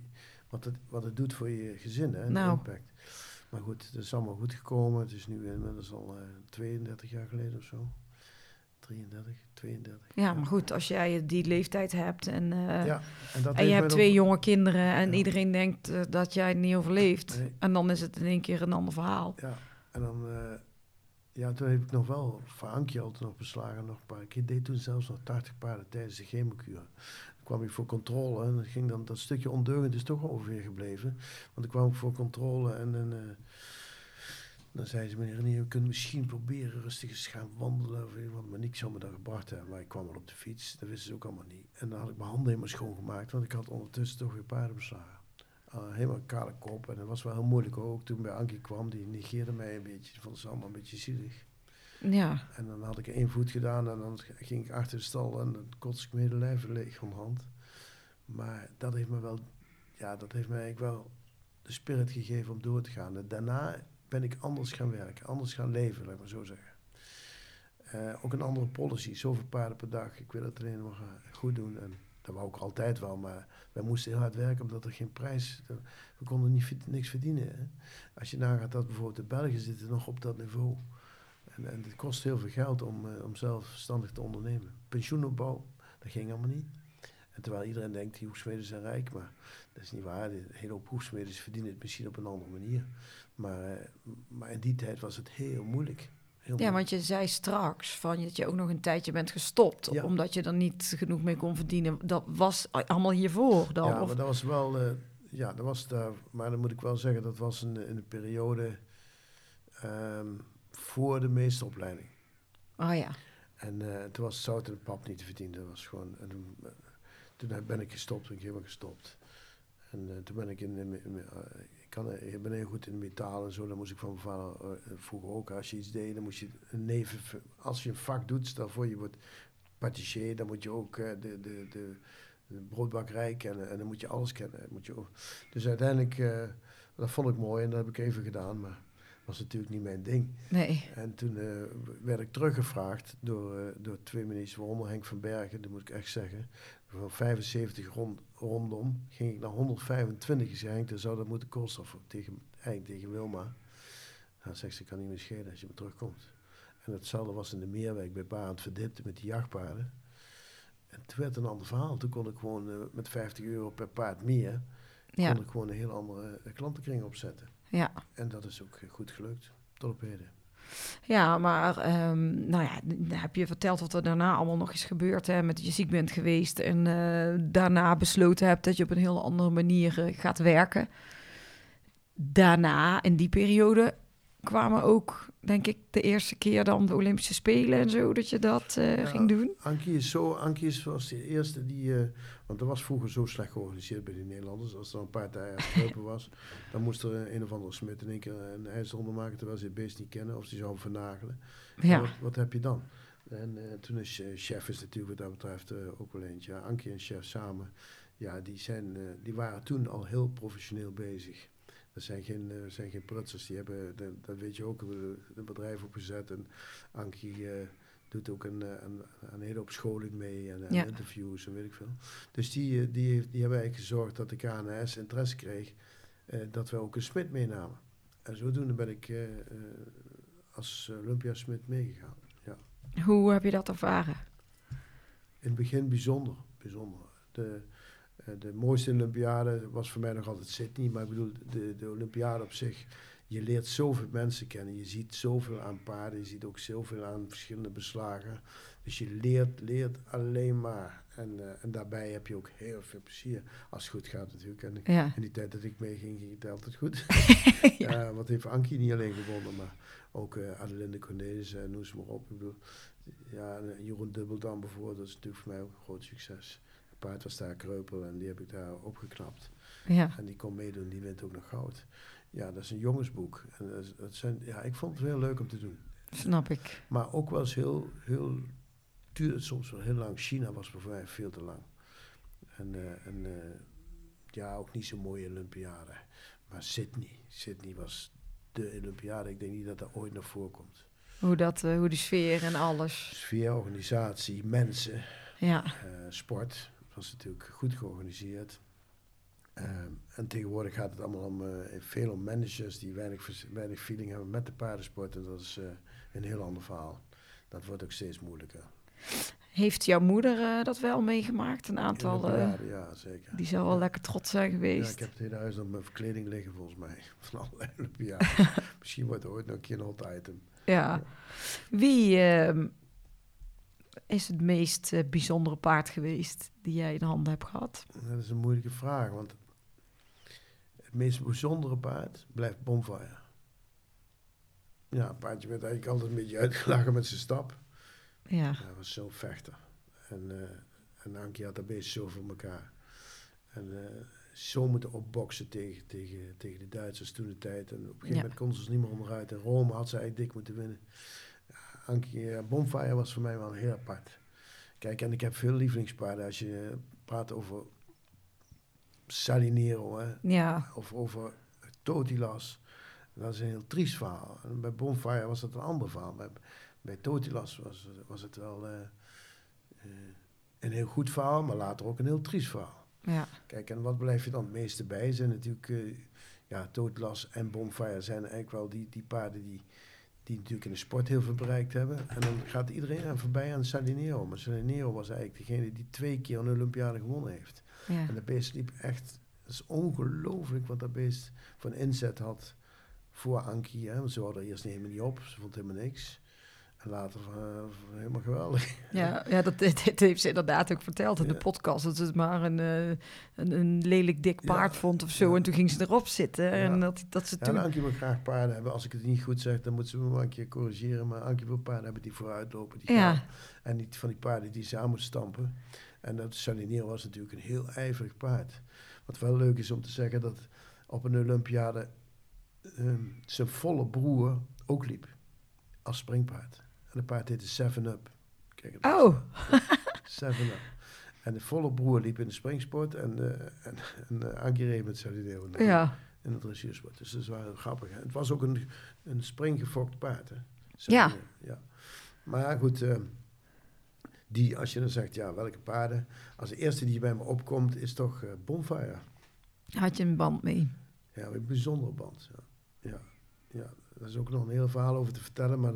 wat, het, wat het doet voor je gezin, hè, de Nou. impact. Maar goed, het is allemaal goed gekomen. Het is nu inmiddels al eh 32 jaar geleden of zo. 33, 32. Ja, maar goed, als jij die leeftijd hebt en, eh, Ja, en, en je hebt twee jonge kinderen en Ja. iedereen denkt eh, dat jij het niet overleeft. Nee. En dan is het in één keer een ander verhaal. Ja, en dan... eh, ja, toen heb ik nog wel voor Ankje altijd nog beslagen. Nog een paar. Ik deed toen zelfs nog 80 paarden tijdens de chemokuur. Dan kwam ik voor controle en dan ging dan dat stukje ondeugend is toch ongeveer gebleven. Want dan kwam ik voor controle en eh, dan zei ze, meneer Renier, we kunnen misschien proberen rustig eens gaan wandelen. Of wat. Maar niks zou me dat gebracht hebben. Maar ik kwam wel op de fiets, dat wisten ze ook allemaal niet. En dan had ik mijn handen helemaal schoongemaakt, want ik had ondertussen toch weer paarden beslagen. Uh, helemaal een kale kop. En dat was wel heel moeilijk ook. Toen bij Ankie kwam, die negeerde mij een beetje. Die vond ze allemaal een beetje zielig. Ja, En dan had ik één voet gedaan en dan ging ik achter de stal en dan kotste ik mijn hele lijf leeg van de hand. Maar dat heeft me wel, ja, dat heeft mij eigenlijk wel de spirit gegeven om door te gaan. En daarna ben ik anders gaan werken, anders gaan leven, laat ik maar zo zeggen. Eh, ook een andere policy, zoveel paarden per dag. Ik wil het alleen maar eh, goed doen. En dat wou ik altijd wel, maar wij moesten heel hard werken omdat er geen prijs... We konden niet, niks verdienen. Als je nagaat dat bijvoorbeeld de Belgen zitten nog op dat niveau. En, en het kost heel veel geld om, eh, om zelfstandig te ondernemen. Pensioenopbouw, dat ging allemaal niet. Terwijl iedereen denkt, die hoefsmeden zijn rijk, maar dat is niet waar. De hele hoop hoefsmeden verdienen het misschien op een andere manier. Maar, eh, maar in die tijd was het heel moeilijk. Heel ja, moeilijk. want je zei straks van dat je ook nog een tijdje bent gestopt. Ja. Omdat je er niet genoeg mee kon verdienen. Dat was allemaal hiervoor dan? Ja, of- maar dat was wel, eh, ja, dat was daar, maar dan moet ik wel zeggen, dat was in de periode ehm, voor de meesteropleiding. Oh ja. En eh, toen was het zout en pap niet te verdienen. Dat was gewoon, en toen, eh, toen ben ik gestopt, ben ik helemaal gestopt. En eh, toen ben ik in, in, in- eh, kan, eh, ik ben heel goed in metaal en zo. Dan moest ik van mijn vader eh, vroeger ook, als je iets deed, dan moest je neven, als je een vak doet, stel voor je wordt patissier, dan moet je ook eh, de, de, de, broodbakkerij kennen en dan moet je alles kennen. Moet je. Dus uiteindelijk, dat vond ik mooi en dat heb ik even gedaan, maar was natuurlijk niet mijn ding. Nee. En toen eh, werd ik teruggevraagd door, eh, door twee ministers, waaronder Henk van Bergen, dat moet ik echt zeggen. Van 75 rond, rondom ging ik naar 125. Ik zei, Henk, dan zou dat moeten kosten. Of tegen, eigenlijk tegen Wilma. Nou, zegt ze, kan niet meer schelen als je maar terugkomt. En hetzelfde was in de Meerwijk bij Barend Verdipte met die jachtpaarden. En toen werd een ander verhaal. Toen kon ik gewoon eh, met 50 euro per paard meer, Ja. kon ik gewoon een heel andere klantenkring opzetten. Ja. En dat is ook goed gelukt, tot op heden. Ja, maar ehm, nou ja, heb je verteld wat er daarna allemaal nog is gebeurd. Hè, met dat je ziek bent geweest en eh, daarna besloten hebt dat je op een heel andere manier eh, gaat werken. Daarna, in die periode, kwamen ook, denk ik, de eerste keer dan de Olympische Spelen en zo, dat je dat eh, Ja. ging doen. Ankie is zo, Ankie is was de eerste die, eh, want dat was vroeger zo slecht georganiseerd bij de Nederlanders. Als er een paar dagen was, dan moest er een of andere smid in één keer een ijzer onder maken terwijl ze het beest niet kennen of ze zou vernagelen. En Ja, Wat, wat heb je dan? En eh, toen is chef is natuurlijk wat dat betreft ook wel eentje. Ja, Ankie en chef samen, ja, die, zijn, die waren toen al heel professioneel bezig. Dat zijn geen, eh, zijn geen prutsers, die hebben, dat weet je ook, een bedrijf opgezet. En Ankie eh, doet ook een, eh, een, een hele hoop scholing mee en, en Ja. interviews en weet ik veel. Dus die, die, heeft, die hebben eigenlijk gezorgd dat de KNS interesse kreeg eh, dat we ook een smid meenamen. en zodoende ben ik eh, als Olympiasmid meegegaan. Ja. Hoe heb je dat ervaren? In het begin bijzonder, bijzonder. De, de mooiste Olympiade was voor mij nog altijd Sydney, maar ik bedoel, de, de Olympiade op zich, je leert zoveel mensen kennen, je ziet zoveel aan paarden, je ziet ook zoveel aan verschillende beslagen. Dus je leert, leert alleen maar. En, eh, en daarbij heb je ook heel veel plezier, als het goed gaat natuurlijk. En Ja. in die tijd dat ik meeging, ging het altijd goed. ja. wat heeft Ankie niet alleen gewonnen, maar ook eh Adelinde Cornelis en noem ze maar op. Ik bedoel, ja, en, eh, Jeroen Dubbeldam bijvoorbeeld, dat is natuurlijk voor mij ook een groot succes. Paard was daar kreupel en die heb ik daar opgeknapt. Ja. En die kon meedoen, die wint ook nog goud. Ja, dat is een jongensboek. En dat, is- dat zijn, ja, ik vond het heel leuk om te doen. Snap ik. Maar ook wel eens heel, heel, duurde het soms wel heel lang. China was voor mij veel te lang. En, eh, en eh, ja, ook niet zo'n mooie Olympiade. Maar Sydney, Sydney was de Olympiade. Ik denk niet dat dat ooit nog voorkomt. Hoe, dat, eh, hoe die sfeer en alles. Sfeer, organisatie, mensen, Ja. sport. Het was natuurlijk goed georganiseerd. Ehm, en tegenwoordig gaat het allemaal om, eh, veel om managers die weinig, weinig feeling hebben met de paardensport. En dat is eh, een heel ander verhaal. Dat wordt ook steeds moeilijker. Heeft jouw moeder eh, dat wel meegemaakt? Een aantal. ja, zeker. die zou wel Ja. lekker trots zijn Ja, geweest. ik heb het hele huis op mijn verkleding liggen volgens mij. Van allerlei Olympiades. Misschien wordt het ooit nog een keer een hot item. Ja. Wie ehm, is het meest eh, bijzondere paard geweest die jij in handen hebt gehad? Dat is een moeilijke vraag, want het meest bijzondere paard blijft Bonfire. Ja, een paardje werd eigenlijk altijd een beetje uitgelachen met zijn stap. Ja. Hij was zo'n vechter. En, eh en Ankie had dat beest zo voor elkaar. En eh, zo moeten opboksen tegen, tegen, tegen de Duitsers toen de tijd. En op een gegeven Ja. moment konden ze er niet meer onderuit. En Rome had ze eigenlijk dik moeten winnen. Ankie, eh, Bonfire was voor mij wel heel apart. Kijk, en ik heb veel lievelingspaarden. Als je praat over Salinero, hè, Ja. of over Totilas. Dat is een heel triest verhaal. En bij Bonfire was dat een ander verhaal. Bij, bij Totilas was, was het wel eh, eh, een heel goed verhaal, maar later ook een heel triest verhaal. Ja. Kijk, en wat blijf je dan het meeste bij? Zijn natuurlijk, ja, Totilas en Bonfire zijn eigenlijk wel die, die paarden die, die natuurlijk in de sport heel veel bereikt hebben. En dan gaat iedereen aan voorbij aan Salinero. Maar Salinero was eigenlijk degene die twee keer een Olympiade gewonnen heeft. Ja. En dat beest liep echt... Dat is ongelooflijk wat dat beest van inzet had voor. Hè? Want ze hadden eerst helemaal niet op. Ze vond helemaal niks. En later eh, helemaal geweldig. Ja, ja dat, dit, heeft ze inderdaad ook verteld in de podcast. Dat ze het maar een, eh, een, een lelijk dik Ja. paard vond of zo. Ja. En toen ging ze erop zitten. Ja. En dat, dat ze Ja, toen... en Ankie wil graag paarden hebben. Als ik het niet goed zeg, dan moet ze me maar een keer corrigeren. Maar Ankie wil paarden hebben die vooruit lopen. Die gaan. En niet van die paarden die ze aan moeten stampen. En dat Salinero was natuurlijk een heel ijverig paard. Wat wel leuk is om te zeggen dat op een Olympiade ehm, zijn volle broer ook liep. Als springpaard. En het paard heette Seven Up. Oh, Seven Up. En de volle broer liep in de springsport en, eh en, en eh, Ankie reed met Salinero natuurlijk ja. in het dressuursport. Dus dat is wel grappig. Hè? Het was ook een, een springgefokt paard. Hè? Ja. Ja. Maar goed, eh, die, als je dan zegt, ja, welke paarden? Als de eerste die bij me opkomt, is toch eh, Bonfire. Had je een band mee? Ja, een bijzondere band. Ja. Ja, ja, daar is ook nog een heel verhaal over te vertellen, maar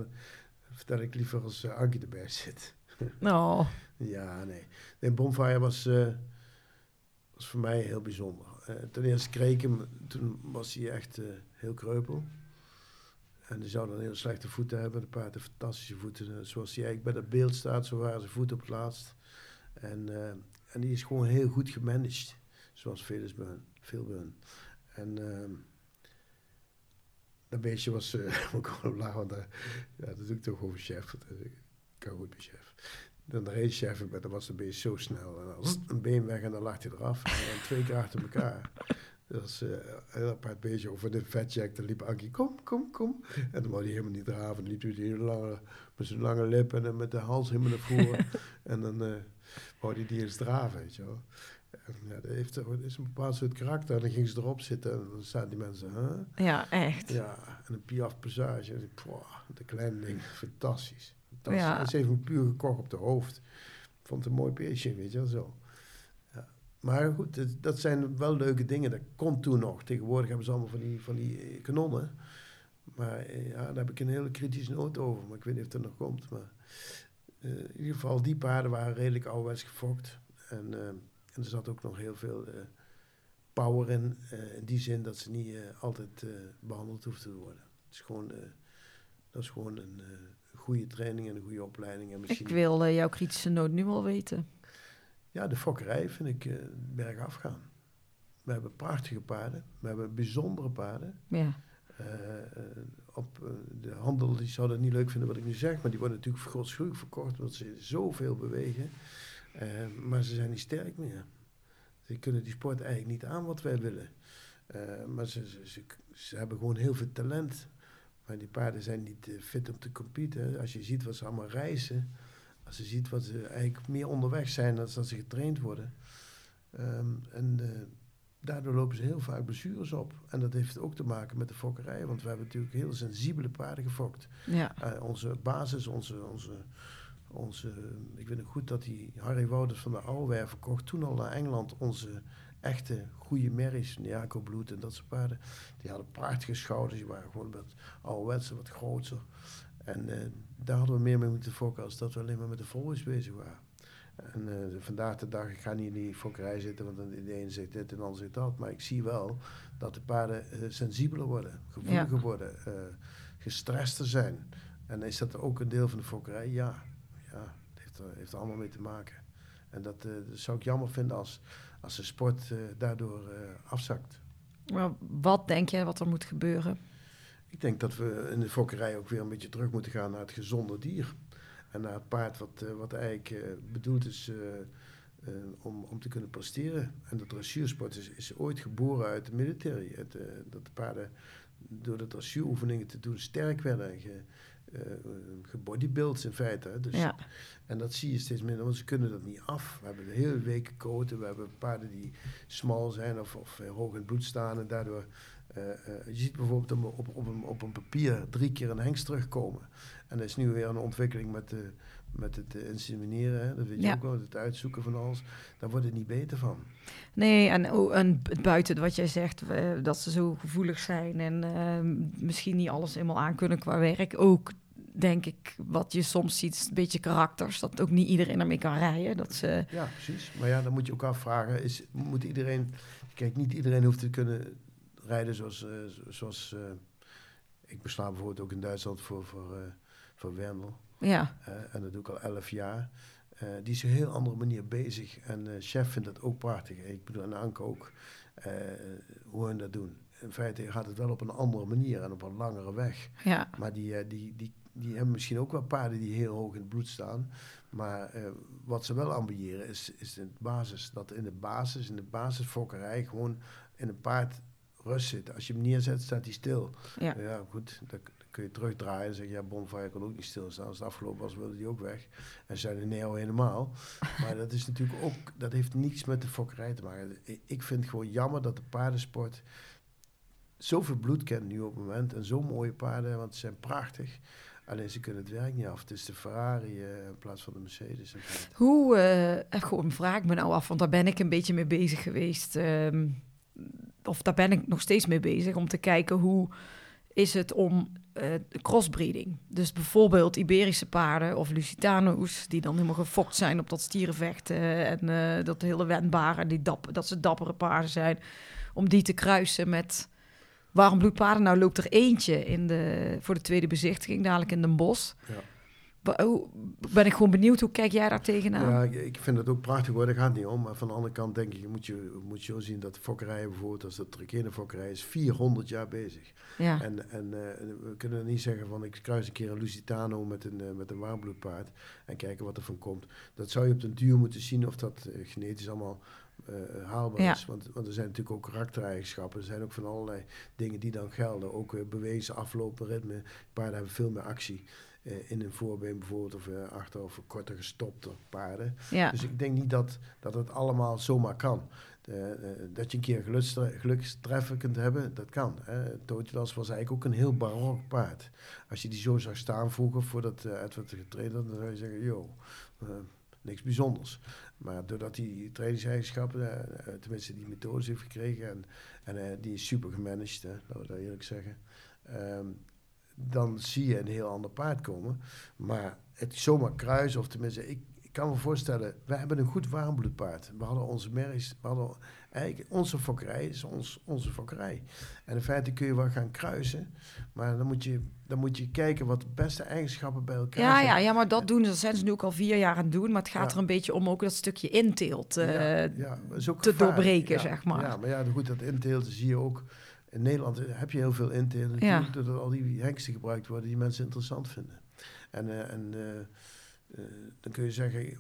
vertel ik liever als uh, Ankie erbij zit. Oh, Ja, nee. nee Bonfire was, eh, was voor mij heel bijzonder. Eh, ten eerste kreeg ik hem, toen was hij echt heel kreupel. En die zou dan heel slechte voeten hebben. De paard heeft fantastische voeten. Zoals hij eigenlijk bij dat beeld staat, zo waren zijn voeten op het laatst. En, en die is gewoon heel goed gemanaged. Zoals veel is bij hun, veel bij hun. En ehm, dat beestje was eh, laag, want daar- ja, dat doe ik toch over chef. eh, Ik kan goed bij chef. Dan reed chef, maar dan was de beest zo snel. En dan een been weg en dan lag hij eraf. En dan twee keer achter elkaar. Dat was eh, een heel apart beestje. Over de vetjack, dan liep Ankie, kom, kom, kom. En dan wou hij helemaal niet draven. Dan liep hij die lange, met zijn lange lip en met de hals helemaal naar voren. en dan eh wou hij die eens draven, weet je wel. En, ja, dat, heeft, dat is een bepaald soort karakter. En dan ging ze erop zitten en dan zaten die mensen, huh? ja, echt. Ja, en een Piaf Passage. En de kleine ding, fantastisch. fantastisch. Ja. En ze heeft hem puur gekocht op de hoofd. Vond het een mooi beestje, weet je wel zo. Ja. Maar goed, dat, dat zijn wel leuke dingen. Dat kon toen nog. Tegenwoordig hebben ze allemaal van die, van die eh, kanonnen. Maar eh, ja, daar heb ik een hele kritische noot over. Maar ik weet niet of dat nog komt. Maar eh, in ieder geval, die paarden waren redelijk ouderwets gefokt. En, eh, en er zat ook nog heel veel eh, power in. eh, in die zin dat ze niet eh, altijd eh, behandeld hoefden te worden. Het is gewoon, dat is gewoon een goede training en een goede opleiding. En misschien, Ik wil jouw kritische noot nu al weten. Ja, de fokkerij vind ik bergaf gaan. We hebben prachtige paarden. We hebben bijzondere paarden. Ja. Op de handel die zou dat niet leuk vinden wat ik nu zeg, maar die worden natuurlijk godschuwelijk verkocht omdat ze zoveel bewegen. Eh, maar ze zijn niet sterk meer. Ze kunnen die sport eigenlijk niet aan wat wij willen. Eh, maar ze, ze, ze, ze hebben gewoon heel veel talent. Maar die paarden zijn niet eh, fit om te competen. Als je ziet wat ze allemaal reizen, als je ziet wat ze eigenlijk meer onderweg zijn dan dat ze getraind worden. Ehm, en daardoor lopen ze heel vaak blessures op. En dat heeft ook te maken met de fokkerij. Want we hebben natuurlijk heel sensibele paarden gefokt. Ja. Onze basis, onze, onze, onze... Ik weet nog goed dat die Harry Wouders van de Ouwewer verkocht toen al naar Engeland onze echte goede merries. Jaco Bloed en dat soort paarden. Die hadden prachtige schouders. Die waren gewoon wat ouderwetse, wat groter. En eh, daar hadden we meer mee moeten fokken als dat we alleen maar met de volgers bezig waren. En eh, vandaag de dag, ik ga niet in die fokkerij zitten, want de ene zegt dit en de ander zegt dat. Maar ik zie wel dat de paarden eh, sensibeler worden, gevoeliger worden, gestrester zijn. En is dat ook een deel van de fokkerij? Ja, heeft er, heeft er allemaal mee te maken. En dat, eh, dat zou ik jammer vinden als, als de sport eh, daardoor eh, afzakt. Maar wat denk jij wat er moet gebeuren? Ik denk dat we in de fokkerij ook weer een beetje terug moeten gaan naar het gezonde dier. En naar het paard wat, eh, wat eigenlijk eh, bedoeld is eh, eh, om, om te kunnen presteren. En de dressuursport is, is ooit geboren uit de military. Het, eh, dat de paarden door de dressuuroefeningen te doen sterk werden en ge, eh, gebodybuild in feite. hè. Dus, Ja. En dat zie je steeds minder, want ze kunnen dat niet af. We hebben de hele week koten, we hebben paarden die smal zijn of, of eh, hoog in het bloed staan. En daardoor, eh, eh, je ziet bijvoorbeeld op, op, op, een, op een papier drie keer een hengst terugkomen. En er is nu weer een ontwikkeling met, de, met het eh, insemineren, hè. dat weet je Ja. ook wel, het uitzoeken van alles. Daar wordt het niet beter van. Nee, en, oh, en buiten wat jij zegt, eh, dat ze zo gevoelig zijn en eh, misschien niet alles helemaal aan kunnen qua werk. Ook, denk ik, wat je soms ziet, een beetje karakters. Dat ook niet iedereen ermee kan rijden. Dat ze, Ja, precies. Maar ja, dan moet je ook afvragen, is, moet iedereen... Kijk, niet iedereen hoeft te kunnen rijden zoals... eh, zoals eh, ik besla bijvoorbeeld ook in Duitsland voor, voor, eh, voor Wendel. ja, en dat doe ik al elf jaar. Die is op een heel andere manier bezig. En chef vindt dat ook prachtig. Ik bedoel, en Anke ook. hoe hun dat doen. In feite gaat het wel op een andere manier en op een langere weg. ja, Maar die, die, die, die hebben misschien ook wel paarden die heel hoog in het bloed staan. Maar eh, wat ze wel ambiëren is, is in de basis. Dat in de basis, in de basisfokkerij, gewoon in een paard rust zit. Als je hem neerzet, staat hij stil. ja. Ja, goed, dan, kun je terugdraaien en zeggen, ja, Bonfire kon ook niet stilstaan. Als het afgelopen was, wilde die ook weg. En zijn de Neo helemaal. maar dat is natuurlijk ook, dat heeft niets met de fokkerij te maken. Ik, ik vind het gewoon jammer dat de paardensport zoveel bloed kent nu op het moment. En zo mooie paarden, want ze zijn prachtig. Alleen ze kunnen het werk niet af. Het is de Ferrari eh, in plaats van de Mercedes. in feite. Hoe, eh, gewoon vraag ik me nou af, want daar ben ik een beetje mee bezig geweest. ehm, of daar ben ik nog steeds mee bezig, om te kijken hoe is het om eh, crossbreeding. Dus bijvoorbeeld Iberische paarden of Lusitano's, die dan helemaal gefokt zijn op dat stierenvechten en eh, dat hele wendbare, die dat ze dappere paarden zijn, om die te kruisen met warmbloedpaarden. Nou loopt er eentje in de, voor de tweede bezichtiging, dadelijk in Den Bosch. Ja. Ben ik gewoon benieuwd, hoe kijk jij daar tegenaan? Ja, ik, vind het ook prachtig hoor, daar gaat het niet om. Maar van de andere kant denk ik, moet je, moet je wel zien dat de fokkerij bijvoorbeeld, als de Trekene fokkerij is, 400 jaar bezig. Ja. En, en eh, we kunnen niet zeggen van ik kruis een keer een Lusitano met een, eh, met een warmbloedpaard en kijken wat er van komt. Dat zou je op den duur moeten zien of dat eh, genetisch allemaal eh, haalbaar Ja. is. Want, want er zijn natuurlijk ook karaktereigenschappen. Er zijn ook van allerlei dingen die dan gelden. Ook eh, bewezen aflopen, ritme. Paarden hebben veel meer actie. eh, in een voorbeen bijvoorbeeld of eh, achter of korter gestopte paarden. ja. Dus ik denk niet dat, dat het allemaal zomaar kan. Eh, eh, dat je een keer gelukstre- gelukstreffer kunt hebben, dat kan. Totilas was eigenlijk ook een heel barok paard. Als je die zo zag staan vroeger, voordat uh, Edward getraind had, dan zou je zeggen, joh, eh, niks bijzonders. Maar doordat hij trainingseigenschappen, eh, eh, tenminste die methodes heeft gekregen, en, en eh, die is super gemanaged, hè, laten we dat eerlijk zeggen, ehm, dan zie je een heel ander paard komen. Maar het zomaar kruisen, of tenminste, ik kan me voorstellen, wij hebben een goed warmbloedpaard. We hadden onze merries, we hadden eigenlijk onze fokkerij is ons, onze fokkerij. En in feite kun je wel gaan kruisen, maar dan moet je, dan moet je kijken wat de beste eigenschappen bij elkaar Ja, zijn. ja, ja, maar dat doen ze. Dat zijn ze nu ook al vier jaar aan het doen. Maar het gaat Ja. er een beetje om ook dat stukje inteelt. eh, ja, ook te doorbreken, Ja, zeg maar. Ja, maar ja, goed, dat inteelten zie je ook. In Nederland heb je heel veel inteelten. Ja. natuurlijk, Doordat al die hengsten gebruikt worden die mensen interessant vinden. En, eh, en eh, eh, dan kun je zeggen...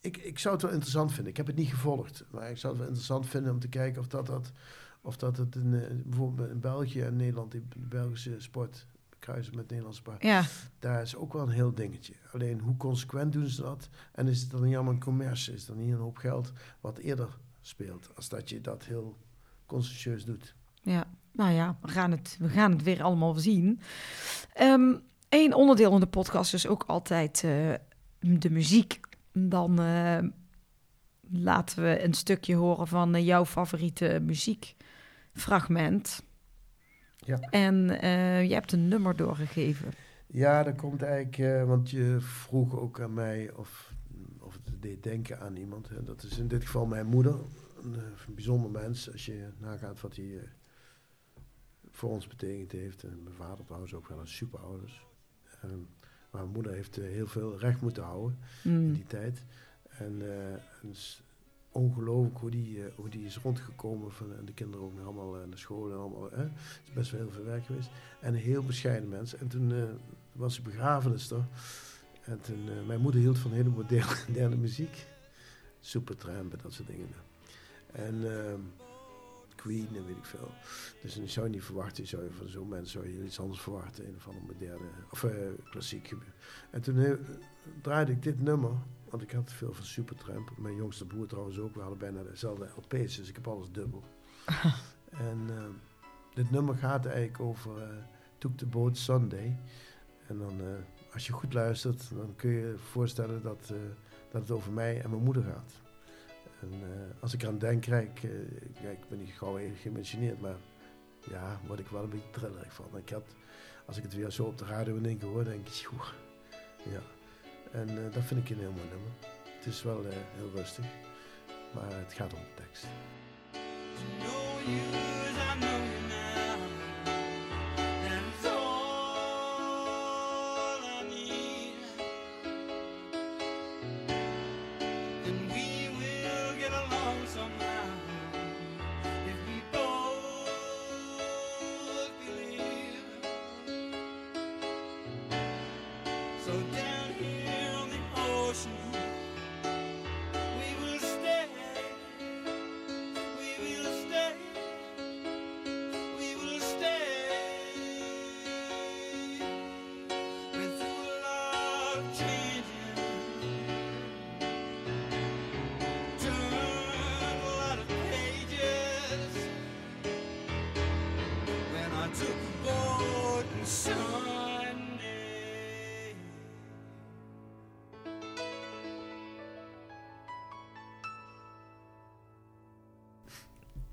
Ik, ik zou het wel interessant vinden. Ik heb het niet gevolgd. Maar ik zou het wel interessant vinden om te kijken of dat, dat, of dat het in, eh, bijvoorbeeld in België en Nederland... die Belgische sport kruisen met Nederlands sport... ja, Daar is ook wel een heel dingetje. Alleen hoe consequent doen ze dat? En is het dan niet allemaal een commercie? Is het dan niet een hoop geld wat eerder speelt? Als dat je dat heel consciëntieus doet. ja. Nou ja, we gaan het, we gaan het weer allemaal zien. Eén onderdeel van de podcast is ook altijd eh, de muziek. Dan eh, laten we een stukje horen van eh, jouw favoriete muziekfragment. Ja. En je hebt een nummer doorgegeven. Ja, dat komt eigenlijk, want je vroeg ook aan mij of, of het deed denken aan iemand. Hè. Dat is in dit geval mijn moeder. Een, een bijzonder mens, als je nagaat wat hij voor ons betekend heeft. En mijn vader trouwens ook wel een superouders. Ehm, maar mijn moeder heeft eh, heel veel recht moeten houden. in Mm. die tijd. En eh, het is ongelooflijk hoe die, eh, hoe die is rondgekomen. Van, en de kinderen ook nog allemaal eh, naar school en allemaal. Hè. Het is best wel heel veel werk geweest. En een heel bescheiden mens. En toen eh, was ze begrafenis er. En toen, eh, mijn moeder hield van hele moderne, moderne muziek. Supertramp en dat soort dingen. En ehm, Queen en weet ik veel. Dus dan zou je niet verwachten, zou je van zo'n mens zou je iets anders verwachten. Een of andere moderne, of eh, klassiek. En toen eh, draaide ik dit nummer, want ik had veel van Supertramp. Mijn jongste broer trouwens ook, we hadden bijna dezelfde LP's, dus ik heb alles dubbel. en eh, dit nummer gaat eigenlijk over eh Took the Boat Sunday. En dan, als je goed luistert, dan kun je je voorstellen dat, dat het over mij en mijn moeder gaat. En eh, als ik eraan denk, krijg ja, ik ben niet gauw even geëmotioneerd, maar ja, word ik wel een beetje trillerig van. Ik had, als ik het weer zo op de radio in één hoor, denk ik, joh, ja. En eh, dat vind ik een heel mooi nummer. Het is wel heel rustig, maar het gaat om de tekst.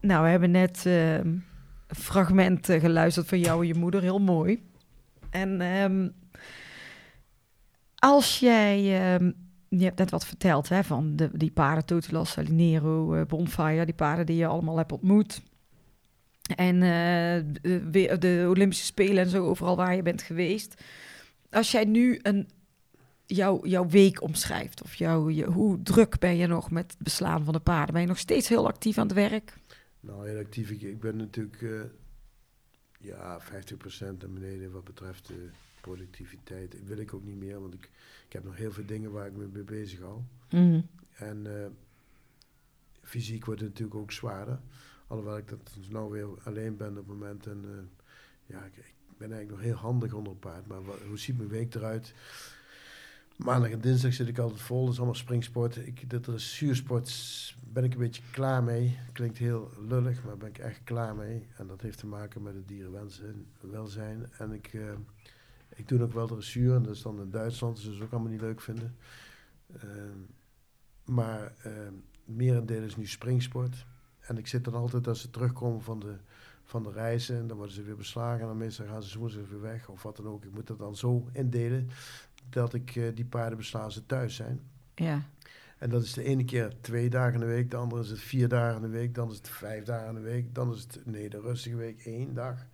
Nou, we hebben net eh, een fragment eh, geluisterd van jou en je moeder, heel mooi. En ehm, als jij, ehm, je hebt net wat verteld hè, van de, die paarden, Totilas, Salinero, eh, Bonfire, die paarden die je allemaal hebt ontmoet. En eh, de, Olympische Spelen en zo, overal waar je bent geweest. Als jij nu een, jouw, week omschrijft, of jouw, hoe druk ben je nog met het beslaan van de paarden? Ben je nog steeds heel actief aan het werk? Nou, heel actief. Ik, ik ben natuurlijk eh, ja, 50% naar beneden wat betreft eh, productiviteit. Dat wil ik ook niet meer, want ik, ik heb nog heel veel dingen waar ik me mee bezig hou. Mm. En eh, fysiek wordt het natuurlijk ook zwaarder. Alhoewel ik dat nou weer alleen ben op het moment. En eh, ja, ik, ik ben eigenlijk nog heel handig onder een paard. Maar hoe ziet mijn week eruit? Maandag en dinsdag zit ik altijd vol. Dat is allemaal springsport. Ik, de dressuursport s- ben ik een beetje klaar mee. Klinkt heel lullig, maar ben ik echt klaar mee. En dat heeft te maken met het dierenwelzijn. En ik, eh, ik doe ook wel dressuur. En dat is dan in Duitsland. Dus dat is ook allemaal niet leuk vinden. Ehm, maar ehm merendeel is nu springsport. En ik zit dan altijd als ze terugkomen van de, van de reizen. En dan worden ze weer beslagen. En dan meestal gaan ze woensdag weer weg. Of wat dan ook. Ik moet dat dan zo indelen. Dat ik eh, die paarden besla als ze thuis zijn. Ja. En dat is de ene keer twee dagen in de week. De andere is het vier dagen in de week. Dan is het vijf dagen in de week. Dan is het, nee, de rustige week één dag.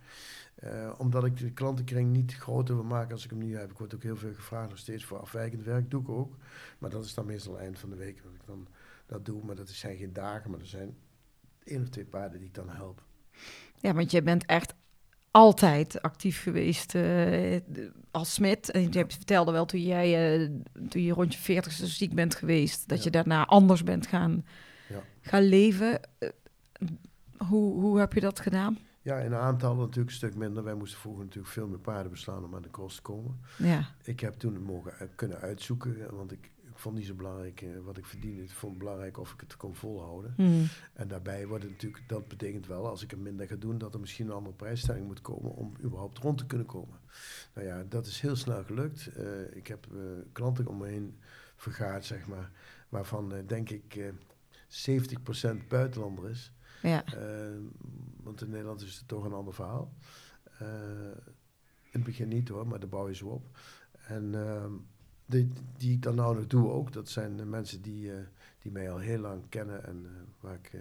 Eh, omdat ik de klantenkring niet groter wil maken als ik hem nu heb. Ik word ook heel veel gevraagd nog steeds voor afwijkend werk. Doe ik ook. Maar dat is dan meestal eind van de week dat ik dan dat doe. Maar dat zijn geen dagen, maar er zijn één of twee paarden die ik dan help. ja, want je bent echt altijd actief geweest eh, als smid. En je vertelde wel toen jij eh, toen je rond je veertigste ziek bent geweest, dat Ja. je daarna anders bent gaan, Ja. gaan leven. Eh, hoe, hoe heb je dat gedaan? Ja, in aantal natuurlijk een stuk minder. Wij moesten vroeger natuurlijk veel meer paarden beslaan om aan de kost te komen. Ja, Ik heb toen mogen kunnen uitzoeken, want ik, ik vond niet zo belangrijk eh, wat ik verdiende. Ik vond het belangrijk of ik het kon volhouden. Hm. En daarbij wordt het natuurlijk, dat betekent wel, als ik er minder ga doen, dat er misschien een andere prijsstelling moet komen om überhaupt rond te kunnen komen. Nou ja, dat is heel snel gelukt. Eh, ik heb eh, klanten om me heen vergaard, zeg maar, waarvan denk ik eh 70% buitenlander is. ja. Want in Nederland is het toch een ander verhaal. In het begin niet hoor, maar daar bouw je zo op. En ehm, die, die ik dan nou nog doe ook, dat zijn de mensen die, eh, die mij al heel lang kennen en eh, waar, ik, eh,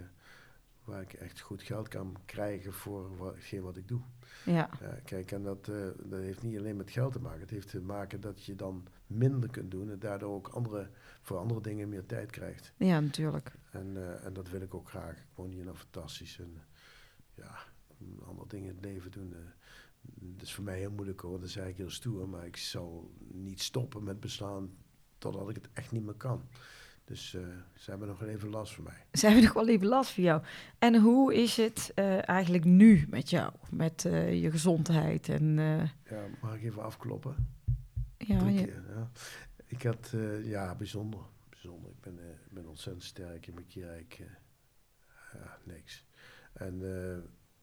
waar ik echt goed geld kan krijgen voor wat, ik doe. ja. Kijk, en dat, dat heeft niet alleen met geld te maken. Het heeft te maken dat je dan minder kunt doen en daardoor ook andere, voor andere dingen meer tijd krijgt. Ja, natuurlijk. En, en dat wil ik ook graag. Ik woon hier nou fantastisch. En ja, andere dingen in het leven doen. Dat is voor mij heel moeilijk hoor. Dat is eigenlijk heel stoer. Maar ik zal niet stoppen met beslaan totdat ik het echt niet meer kan. Dus eh, ze hebben nog wel even last van mij. Ze hebben nog wel even last van jou. En hoe is het eh, eigenlijk nu met jou? Met eh, je gezondheid en... Ja, mag ik even afkloppen? ja, keer, ja. Ik had, ja, bijzonder. Bijzonder. Ik ben, ik ben ontzettend sterk. In mijn keer eh, ja, niks. En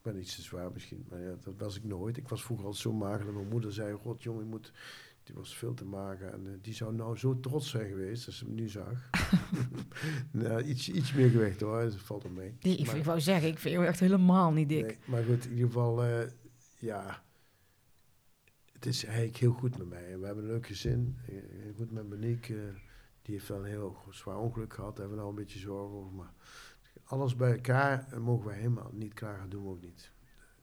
ben iets te zwaar misschien. Maar ja, dat was ik nooit. Ik was vroeger al zo mager dat mijn moeder zei, god jongen, je moet... Die was veel te mager. En eh, die zou nou zo trots zijn geweest als ze hem nu zag. nou, iets, iets meer gewicht hoor, dat valt er mee. Ik, Maar- ik wou zeggen, ik vind jou echt helemaal niet dik. Nee, maar goed, in ieder geval, eh, ja. Het is eigenlijk heel goed met mij. We hebben een leuk gezin. Eh, Heel goed met Monique. eh, die heeft wel een heel zwaar ongeluk gehad. Daar hebben we nou een beetje zorgen over. Maar alles bij elkaar eh, mogen wij helemaal niet klagen. doen we ook niet.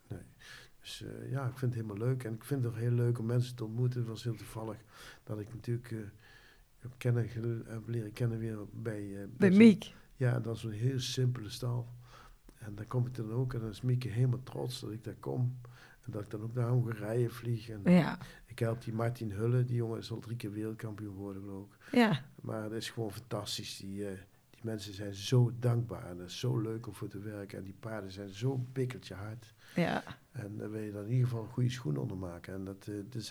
Nee. Dus eh, ja, ik vind het helemaal leuk. En ik vind het ook heel leuk om mensen te ontmoeten. Het was heel toevallig dat ik natuurlijk... eh, heb, kennen, heb leren kennen weer bij... Bij Miek. ja, dat is een heel simpele stal. En daar kom ik dan ook. En dan is Mieke helemaal trots dat ik daar kom. En dat ik dan ook naar Hongarije vlieg. En Ja, ik help die Martin Hulle. Die jongen is al drie keer wereldkampioen geworden, geloof ik. ja. Maar het is gewoon fantastisch. Die, die mensen zijn zo dankbaar. En is zo leuk om voor te werken. En die paarden zijn zo pikkeltje hard. Ja, En daar wil je dan in ieder geval een goede schoen onder maken. En dat, dus,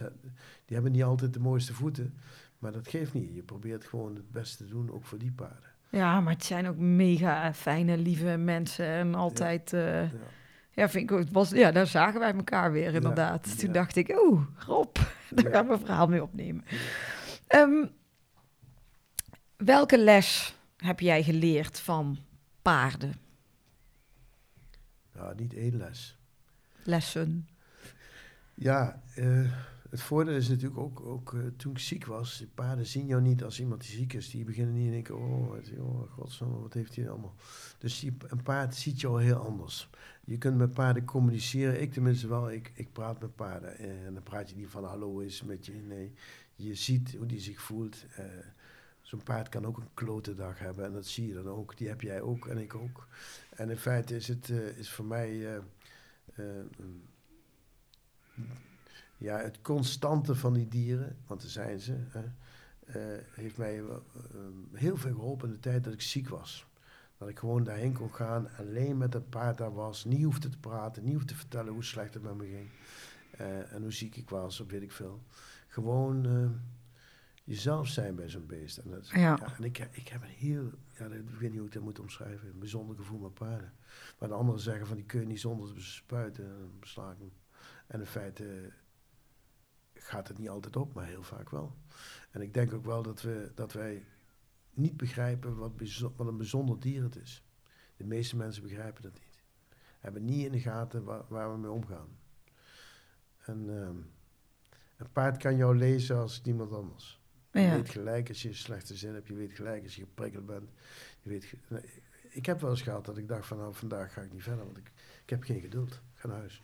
die hebben niet altijd de mooiste voeten. Maar dat geeft niet. Je probeert gewoon het beste te doen, ook voor die paarden. ja, maar het zijn ook mega fijne, lieve mensen. En altijd... eh, Ja. ja, vind ik, ook- het was, ja, daar zagen wij elkaar weer inderdaad. Toen ja. dacht ik, oeh, Rob, daar Ja. gaan we een verhaal mee opnemen. Ehm, welke les heb jij geleerd van paarden? Nou, niet één les. Lessen. Ja, eh, het voordeel is natuurlijk ook, ook eh, toen ik ziek was, de paarden zien jou niet als iemand die ziek is. Die beginnen niet in één keer, oh, wat, oh wat heeft hij allemaal. Dus die, een paard ziet jou heel anders. Je kunt met paarden communiceren, ik tenminste wel, ik, ik praat met paarden. eh, en dan praat je niet van hallo is met je, nee. Je ziet hoe die zich voelt. Zo'n paard kan ook een klote dag hebben en dat zie je dan ook. Die heb jij ook en ik ook. En in feite is het eh, is voor mij... eh, eh, ja, het constante van die dieren, want er zijn ze, heeft mij heel veel geholpen in de tijd dat ik ziek was. Dat ik gewoon daarheen kon gaan, alleen met dat paard daar was, niet hoefde te praten, niet hoefde te vertellen hoe slecht het met me ging. en hoe ziek ik was, of weet ik veel. Gewoon jezelf zijn bij zo'n beest. En, dat, Ja. en ik, ik heb een heel, ja, ik weet niet hoe ik dat moet omschrijven, een bijzonder gevoel met paarden. Maar de anderen zeggen van die kun je niet zonder te spuiten, en besla ik hem. En in feite gaat het niet altijd op, maar heel vaak wel. En ik denk ook wel dat, we, dat wij niet begrijpen wat, wat een bijzonder dier het is. De meeste mensen begrijpen dat niet. Hebben niet in de gaten waar, waar we mee omgaan. En ehm, een paard kan jou lezen als niemand anders. Je Ja. weet gelijk als je een slechte zin hebt. Je weet gelijk als je geprikkeld bent. Je weet ik heb wel eens gehad dat ik dacht van nou, vandaag ga ik niet verder. Want ik, ik heb geen geduld. Ik ga naar huis.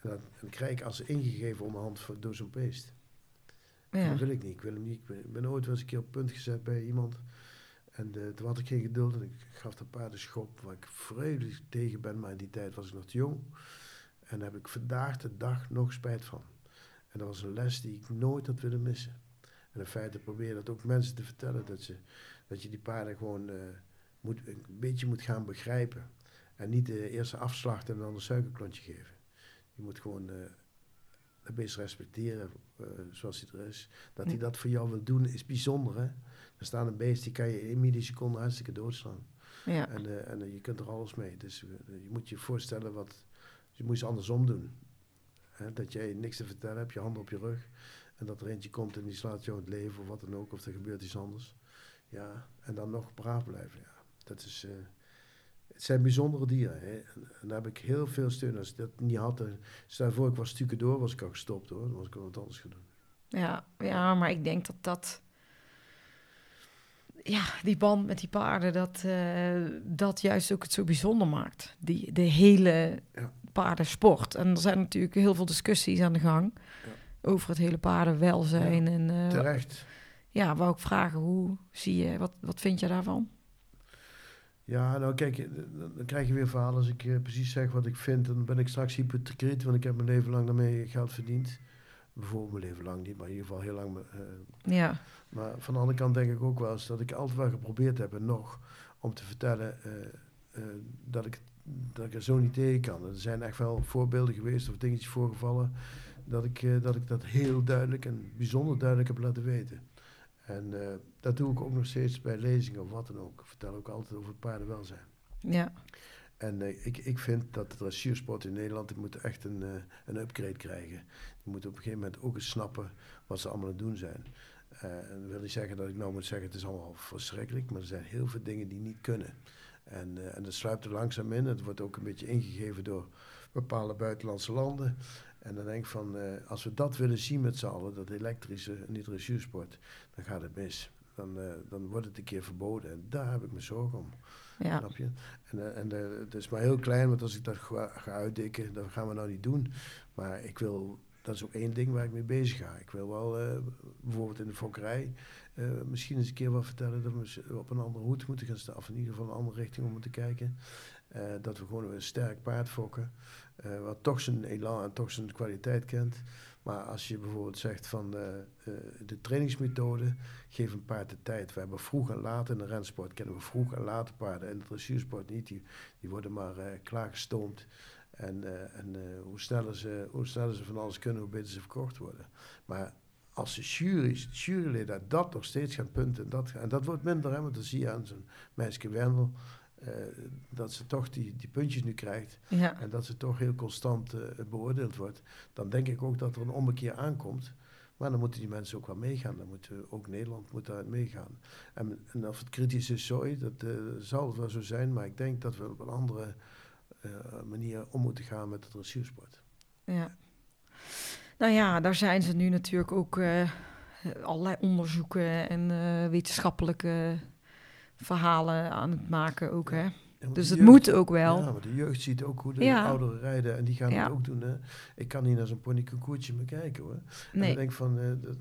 En dan, krijg ik als ingegeven om mijn hand voor, door zo'n beest. Ja. Dat wil ik niet. Ik wil hem niet. Ik ben, ik ben ooit wel eens een keer op punt gezet bij iemand. En eh, toen had ik geen geduld en ik gaf dat paard een schop waar ik vreselijk tegen ben. Maar in die tijd was ik nog te jong. En daar heb ik vandaag de dag nog spijt van. En dat was een les die ik nooit had willen missen. En in feite probeer dat ook mensen te vertellen. Dat, ze, dat je die paarden gewoon eh, moet, een beetje moet gaan begrijpen. En niet de eerste afslachten en dan een suikerklontje geven. Je moet gewoon eh het beest respecteren eh, zoals hij er is. Dat hij dat voor jou wil doen is bijzonder. Hè? Er staat een beest die kan je in milliseconden hartstikke doodslaan. Ja. En, eh, en eh, je kunt er alles mee. Dus eh, je moet je voorstellen wat. Je moet je andersom doen. Hè? Dat jij niks te vertellen hebt, je handen op je rug. En dat er eentje komt en die slaat jou in het leven of wat dan ook. Of er gebeurt iets anders. Ja, en dan nog braaf blijven. Ja. Dat is. eh, het zijn bijzondere dieren. Hè? En, en daar heb ik heel veel steun. Als ik dat niet had. eh, stel voor, ik was stukken door, was ik al gestopt hoor. Dan was ik wat anders gaan doen. Ja, ja, maar ik denk dat dat... Ja, die band met die paarden, dat, eh, dat juist ook het zo bijzonder maakt. Die, de hele Ja. paardensport. En er zijn natuurlijk heel veel discussies aan de gang over het hele paardenwelzijn. En eh, Terecht. ja, wou ik vragen, hoe zie je, wat, wat vind je daarvan? Ja, nou kijk, eh, dan krijg je weer verhalen. Als ik eh, precies zeg wat ik vind, dan ben ik straks hypocriet, want ik heb mijn leven lang daarmee geld verdiend. Bijvoorbeeld mijn leven lang niet, maar in ieder geval heel lang. Ja, maar van de andere kant denk ik ook wel eens dat ik altijd wel geprobeerd heb en nog om te vertellen dat, ik, dat ik er zo niet tegen kan. Er zijn echt wel voorbeelden geweest of dingetjes voorgevallen dat ik, eh, dat ik dat heel duidelijk en bijzonder duidelijk heb laten weten. En eh, dat doe ik ook nog steeds bij lezingen of wat dan ook. Ik vertel ook altijd over het paardenwelzijn. ja, En eh, ik, ik vind dat de dressuursport in Nederland die moet echt een, eh, een upgrade krijgen. Die moet op een gegeven moment ook eens snappen wat ze allemaal aan het doen zijn. En dat wil niet zeggen dat ik nou moet zeggen het is allemaal verschrikkelijk, maar er zijn heel veel dingen die niet kunnen. En, en dat sluipt er langzaam in. Het wordt ook een beetje ingegeven door bepaalde buitenlandse landen. En dan denk ik van, eh, als we dat willen zien met z'n allen, dat elektrische dressuursport, dan gaat het mis. Dan, eh, dan wordt het een keer verboden. En daar heb ik me zorgen om. ja. Snap je? En, eh, en het is maar heel klein, want als ik dat ga, ga uitdikken, dan gaan we nou niet doen. Maar ik wil, dat is ook één ding waar ik mee bezig ga. Ik wil wel bijvoorbeeld in de fokkerij misschien eens een keer wat vertellen dat we op een andere route moeten gaan staan. Of in ieder geval een andere richting om moeten kijken. Eh, dat we gewoon een sterk paard fokken. eh, wat toch zijn elan en toch zijn kwaliteit kent. Maar als je bijvoorbeeld zegt van eh, eh, de trainingsmethode, geef een paard de tijd. We hebben vroeg en laat in de rensport, kennen we vroeg en late paarden. En de dressuursport niet, die, die worden maar klaargestoomd. En, en hoe, sneller ze, hoe sneller ze van alles kunnen, hoe beter ze verkocht worden. Maar als de jury, juryleden dat nog steeds gaan punten, en dat, en dat wordt minder, hè, want dan zie je aan zo'n meisje Wendel, eh, dat ze toch die, die puntjes nu krijgt. ja. En dat ze toch heel constant eh, beoordeeld wordt. Dan denk ik ook dat er een ommekeer aankomt. Maar dan moeten die mensen ook wel meegaan. Dan moet eh, ook Nederland moet daarin meegaan. En, en of het kritisch is, sorry, dat eh, zal het wel zo zijn. Maar ik denk dat we op een andere manier om moeten gaan met de dressuursport. Ja. Nou ja, daar zijn ze nu natuurlijk ook allerlei onderzoeken en wetenschappelijke verhalen aan het maken ook, hè? Dus het jeugd- moet ook wel. Ja, maar de jeugd ziet ook hoe de Ja. ouderen rijden. En die gaan Ja. het ook doen. Hè. Ik kan niet naar zo'n ponyconcourtje meer kijken hoor. En dan Nee, denk ik van, eh, dat,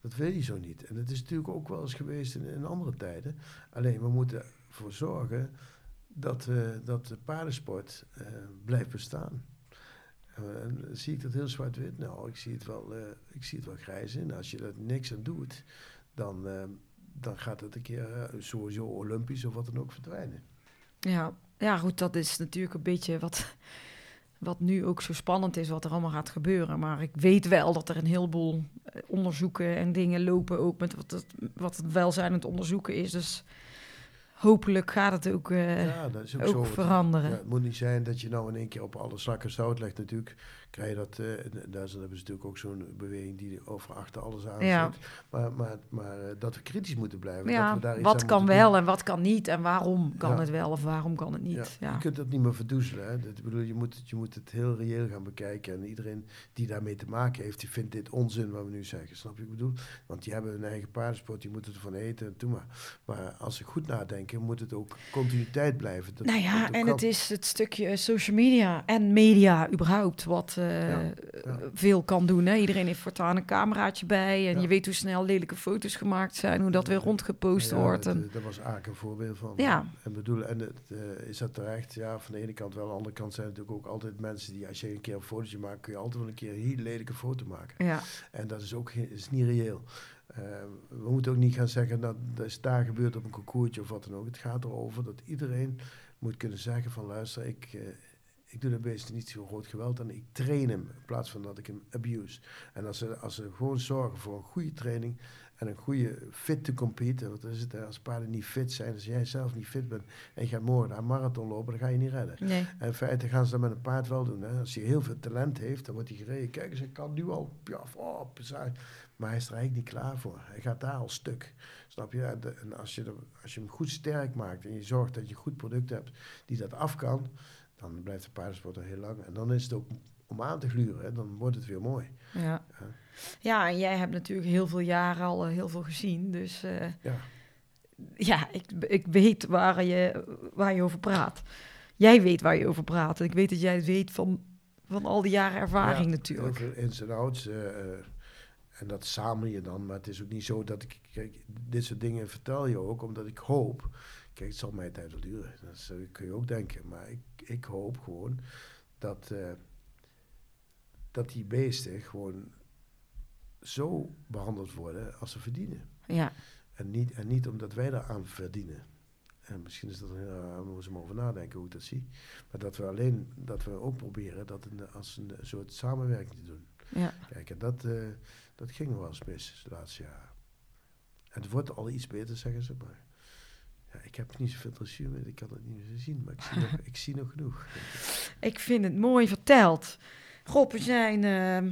dat wil je zo niet. En het is natuurlijk ook wel eens geweest in, in andere tijden. Alleen we moeten ervoor zorgen dat, eh, dat de paardensport eh, blijft bestaan. En zie ik dat heel zwart-wit? Nou, ik zie het wel, ik zie het wel grijs in. Als je er niks aan doet, dan, dan gaat het een keer eh, sowieso olympisch of wat dan ook verdwijnen. ja. ja, goed, dat is natuurlijk een beetje wat, wat nu ook zo spannend is, wat er allemaal gaat gebeuren. Maar ik weet wel dat er een heleboel eh, onderzoeken en dingen lopen, ook met wat het, wat het welzijn het onderzoeken is. Dus hopelijk gaat het ook, eh, ja, dat is ook, ook zo. veranderen. Ja, het moet niet zijn dat je nou in één keer op alle zakken zout legt natuurlijk. Krijg je dat, eh, in Duitsland hebben ze natuurlijk ook zo'n beweging die over achter alles aan Ja. zit. Maar, maar, maar eh, dat we kritisch moeten blijven. Ja, dat we daar iets wat kan wel doen. en wat kan niet en waarom kan Ja. het wel of waarom kan het niet. Ja. Je kunt dat niet meer verdoezelen. Hè? Dat, bedoel, je, moet, het- je moet het heel reëel gaan bekijken. En iedereen die daarmee te maken heeft, die vindt dit onzin wat we nu zeggen. Snap je wat ik bedoel? Want die hebben hun eigen paardensport, die moeten ervan eten en doe maar. Maar als ze goed nadenken, moet het ook continuïteit blijven. Dat- Nou ja, en kan. het is het stukje social media en media überhaupt wat eh, Ja, ja. veel kan doen. Hè? Iedereen heeft voortaan een cameraatje bij en Ja. je weet hoe snel lelijke foto's gemaakt zijn, hoe dat weer rondgepost wordt. dat, En, eh, Daar was eigenlijk een voorbeeld van. Ja. En, bedoel, en het, eh, is dat terecht? Ja, van de ene kant wel. Aan de andere kant zijn er natuurlijk ook altijd mensen die, als je een keer een fotootje maakt, kun je altijd wel een keer een heel lelijke foto maken. ja. En dat is ook geen- is niet reëel. We moeten ook niet gaan zeggen dat dat is daar gebeurd op een concourtje of wat dan ook. Het gaat erover dat iedereen moet kunnen zeggen van luister, ik, ik doe dat beest niet zo groot geweld en ik train hem in plaats van dat ik hem abuse. En als ze, als ze gewoon zorgen voor een goede training en een goede fit to compete, want is het, als paarden niet fit zijn, als jij zelf niet fit bent en je gaat morgen een marathon lopen, dan ga je niet redden. Nee. En in feite gaan ze dat met een paard wel doen. Hè. Als hij heel veel talent heeft, dan wordt hij gereden. Kijk eens, hij kan nu al. Ja, oh, bizar. Maar hij is er eigenlijk niet klaar voor. Hij gaat daar al stuk. Snap je? En, de- als, je als je hem goed sterk maakt en je zorgt dat je een goed product hebt die dat af kan, dan blijft de paardensport er heel lang. En dan is het ook om aan te gluren. Hè. Dan wordt het weer mooi. Ja. Ja. ja, en jij hebt natuurlijk heel veel jaren al eh, heel veel gezien. Dus eh, Ja. ja, ik, ik weet waar je, waar je over praat. Jij weet waar je over praat. En ik weet dat jij het weet van, van al die jaren ervaring Ja, natuurlijk. Heel veel ins en outs. eh, en dat samen je dan. Maar het is ook niet zo dat ik... Kijk, dit soort dingen vertel je ook omdat ik hoop... Kijk, het zal mij tijd wel duren. Dat kun je ook denken. Maar ik, ik hoop gewoon dat... eh, dat die beesten gewoon zo behandeld worden als ze verdienen. Ja, En niet, en niet omdat wij daaraan verdienen. En misschien is dat een heel raar, moet ze maar over nadenken hoe ik dat zie. Maar dat we alleen, dat we ook proberen dat een, als een soort samenwerking te doen. ja. Kijk, en dat, eh, dat ging wel eens mis de laatste jaren. En het wordt al iets beter, zeggen ze, maar ja, ik heb niet zoveel dressuur meer, ik kan het niet meer zien, maar ik zie nog, ik zie nog genoeg. Ik vind het mooi verteld. Rob, we zijn ehm,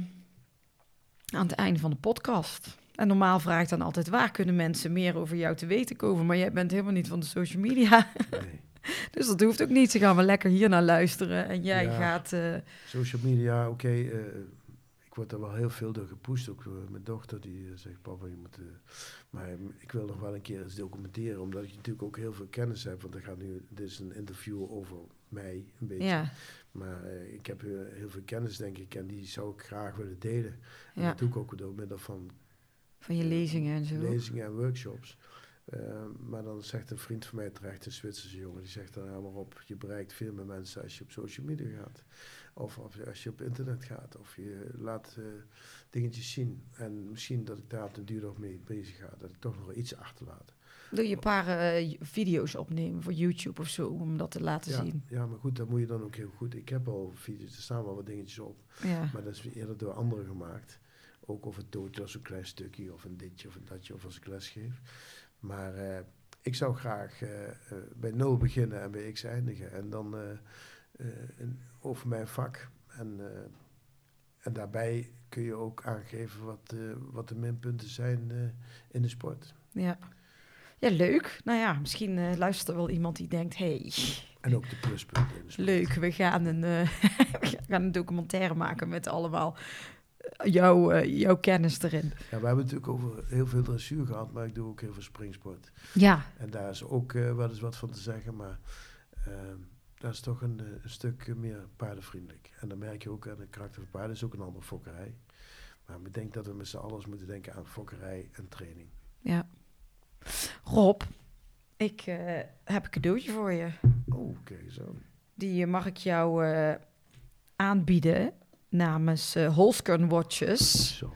aan het einde van de podcast. En normaal vraag ik dan altijd, waar kunnen mensen meer over jou te weten komen? Maar jij bent helemaal niet van de social media. Nee. Dus dat hoeft ook niet. Ze gaan we lekker hier naar luisteren. En jij Ja. gaat... eh, Social media, oké. eh, word er wel heel veel door gepusht. Ook door mijn dochter die eh, zegt, papa, je moet... eh," maar ik wil nog wel een keer eens documenteren. Omdat ik natuurlijk ook heel veel kennis heb. Want er gaat nu, dit is een interview over mij, een beetje. ja, Maar eh, ik heb eh, heel veel kennis, denk ik. En die zou ik graag willen delen. En ja, dat doe ik ook door middel van van je lezingen en zo. lezingen en workshops. Eh, maar dan zegt een vriend van mij terecht, een Zwitserse jongen, die zegt dan maar op, je bereikt veel meer mensen als je op social media gaat. Of, of als je op internet gaat. Of je laat eh, dingetjes zien. En misschien dat ik daar de duur nog mee bezig ga. Dat ik toch nog wel iets achterlaat. Doe je een paar eh, video's opnemen voor YouTube of zo, om dat te laten Ja, zien. ja, maar goed, dat moet je dan ook heel goed. Ik heb al video's, er staan wel wat dingetjes op. Ja, Maar dat is eerder door anderen gemaakt. Ook of het doodje als een klein stukje, of een ditje, of een datje, of als ik les geef. Maar eh, ik zou graag bij nul beginnen en bij x eindigen. En dan eh, over mijn vak. En, eh, en daarbij kun je ook aangeven wat, eh, wat de minpunten zijn in de sport. ja. Ja, leuk. Nou ja, misschien luistert er wel iemand die denkt... hey, En ook de pluspunten in de sport. leuk, we gaan een, we gaan een documentaire maken met allemaal jouw, jouw kennis erin. Ja, we hebben het natuurlijk over heel veel dressuur gehad, maar ik doe ook heel veel springsport. Ja, En daar is ook wel eens wat van te zeggen, maar ehm dat is toch een, eh, een stuk eh, meer paardenvriendelijk. En dan merk je ook aan de karakter van paarden, is ook een andere fokkerij. Maar ik denk dat we met z'n allen moeten denken aan fokkerij en training. ja. Rob, ik eh, heb een cadeautje voor je. Oh, eens aan. Die mag ik jou aanbieden namens Holskern Watches. Zo.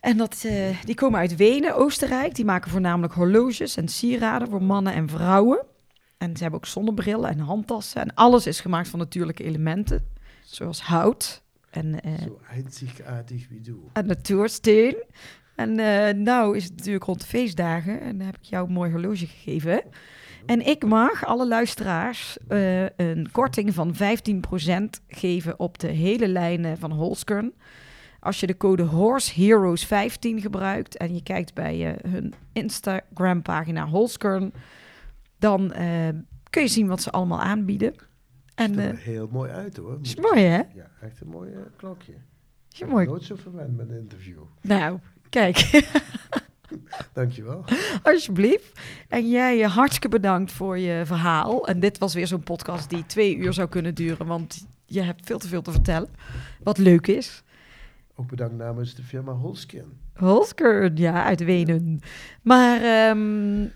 En dat, die komen uit Wenen, Oostenrijk. Die maken voornamelijk horloges en sieraden voor mannen en vrouwen. En ze hebben ook zonnebrillen en handtassen. En alles is gemaakt van natuurlijke elementen, zoals hout en, eh Zo einzigartig wie du. en natuursteen. En eh nou is het natuurlijk rond de feestdagen en dan heb ik jou een mooi horloge gegeven. En ik mag alle luisteraars eh, een korting van 15% geven op de hele lijnen van Holskern. Als je de code Horse Heroes 15 gebruikt en je kijkt bij eh, hun Instagram pagina Holskern, dan eh, kun je zien wat ze allemaal aanbieden. En Ziet er eh, heel mooi uit hoor. is mooi hè? Ja, echt een mooi klokje. Is je Ik mooi. nooit zo verwend met een interview. Nou, kijk. Dankjewel. Alsjeblieft. En jij eh, hartstikke bedankt voor je verhaal. En dit was weer zo'n podcast die twee uur zou kunnen duren, want je hebt veel te veel te vertellen. Wat leuk is. Ook bedankt namens de firma Holskin. Holsker, ja, uit Wenen. Maar ehm,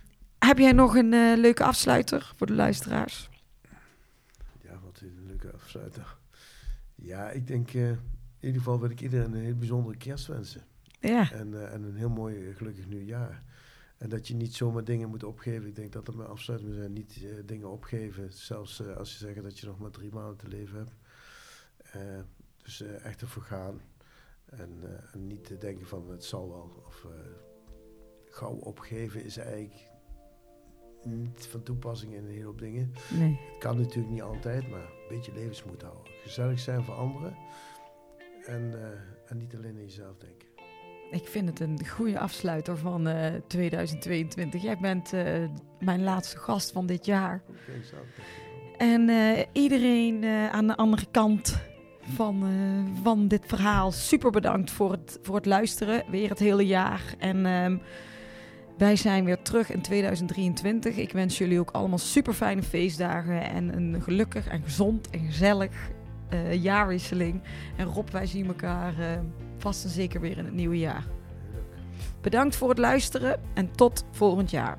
heb jij nog een eh, leuke afsluiter voor de luisteraars? Ja, wat een leuke afsluiter. Ja, ik denk eh, in ieder geval wil ik iedereen een heel bijzondere kerst wensen. Ja, En, eh, en een heel mooi gelukkig nieuwjaar. En dat je niet zomaar dingen moet opgeven. Ik denk dat dat mijn afsluiting zijn. Niet dingen opgeven. Zelfs als je zegt dat je nog maar drie maanden te leven hebt. Dus echt ervoor gaan. En, en niet te denken van het zal wel. Of gauw opgeven is eigenlijk niet van toepassing in een hele hoop dingen. nee. Het kan natuurlijk niet altijd, maar een beetje levensmoed houden. Gezellig zijn voor anderen. En, eh, en niet alleen aan jezelf denken. Ik vind het een goede afsluiter van eh, 2022. Jij bent eh, mijn laatste gast van dit jaar. Zo. En eh, iedereen eh, aan de andere kant van, eh, van dit verhaal, super bedankt voor het, voor het luisteren. Weer het hele jaar. En ehm, wij zijn weer terug in 2023. Ik wens jullie ook allemaal super fijne feestdagen. En een gelukkig en gezond en gezellig eh, jaarwisseling. En Rob, wij zien elkaar eh, vast en zeker weer in het nieuwe jaar. Bedankt voor het luisteren en tot volgend jaar.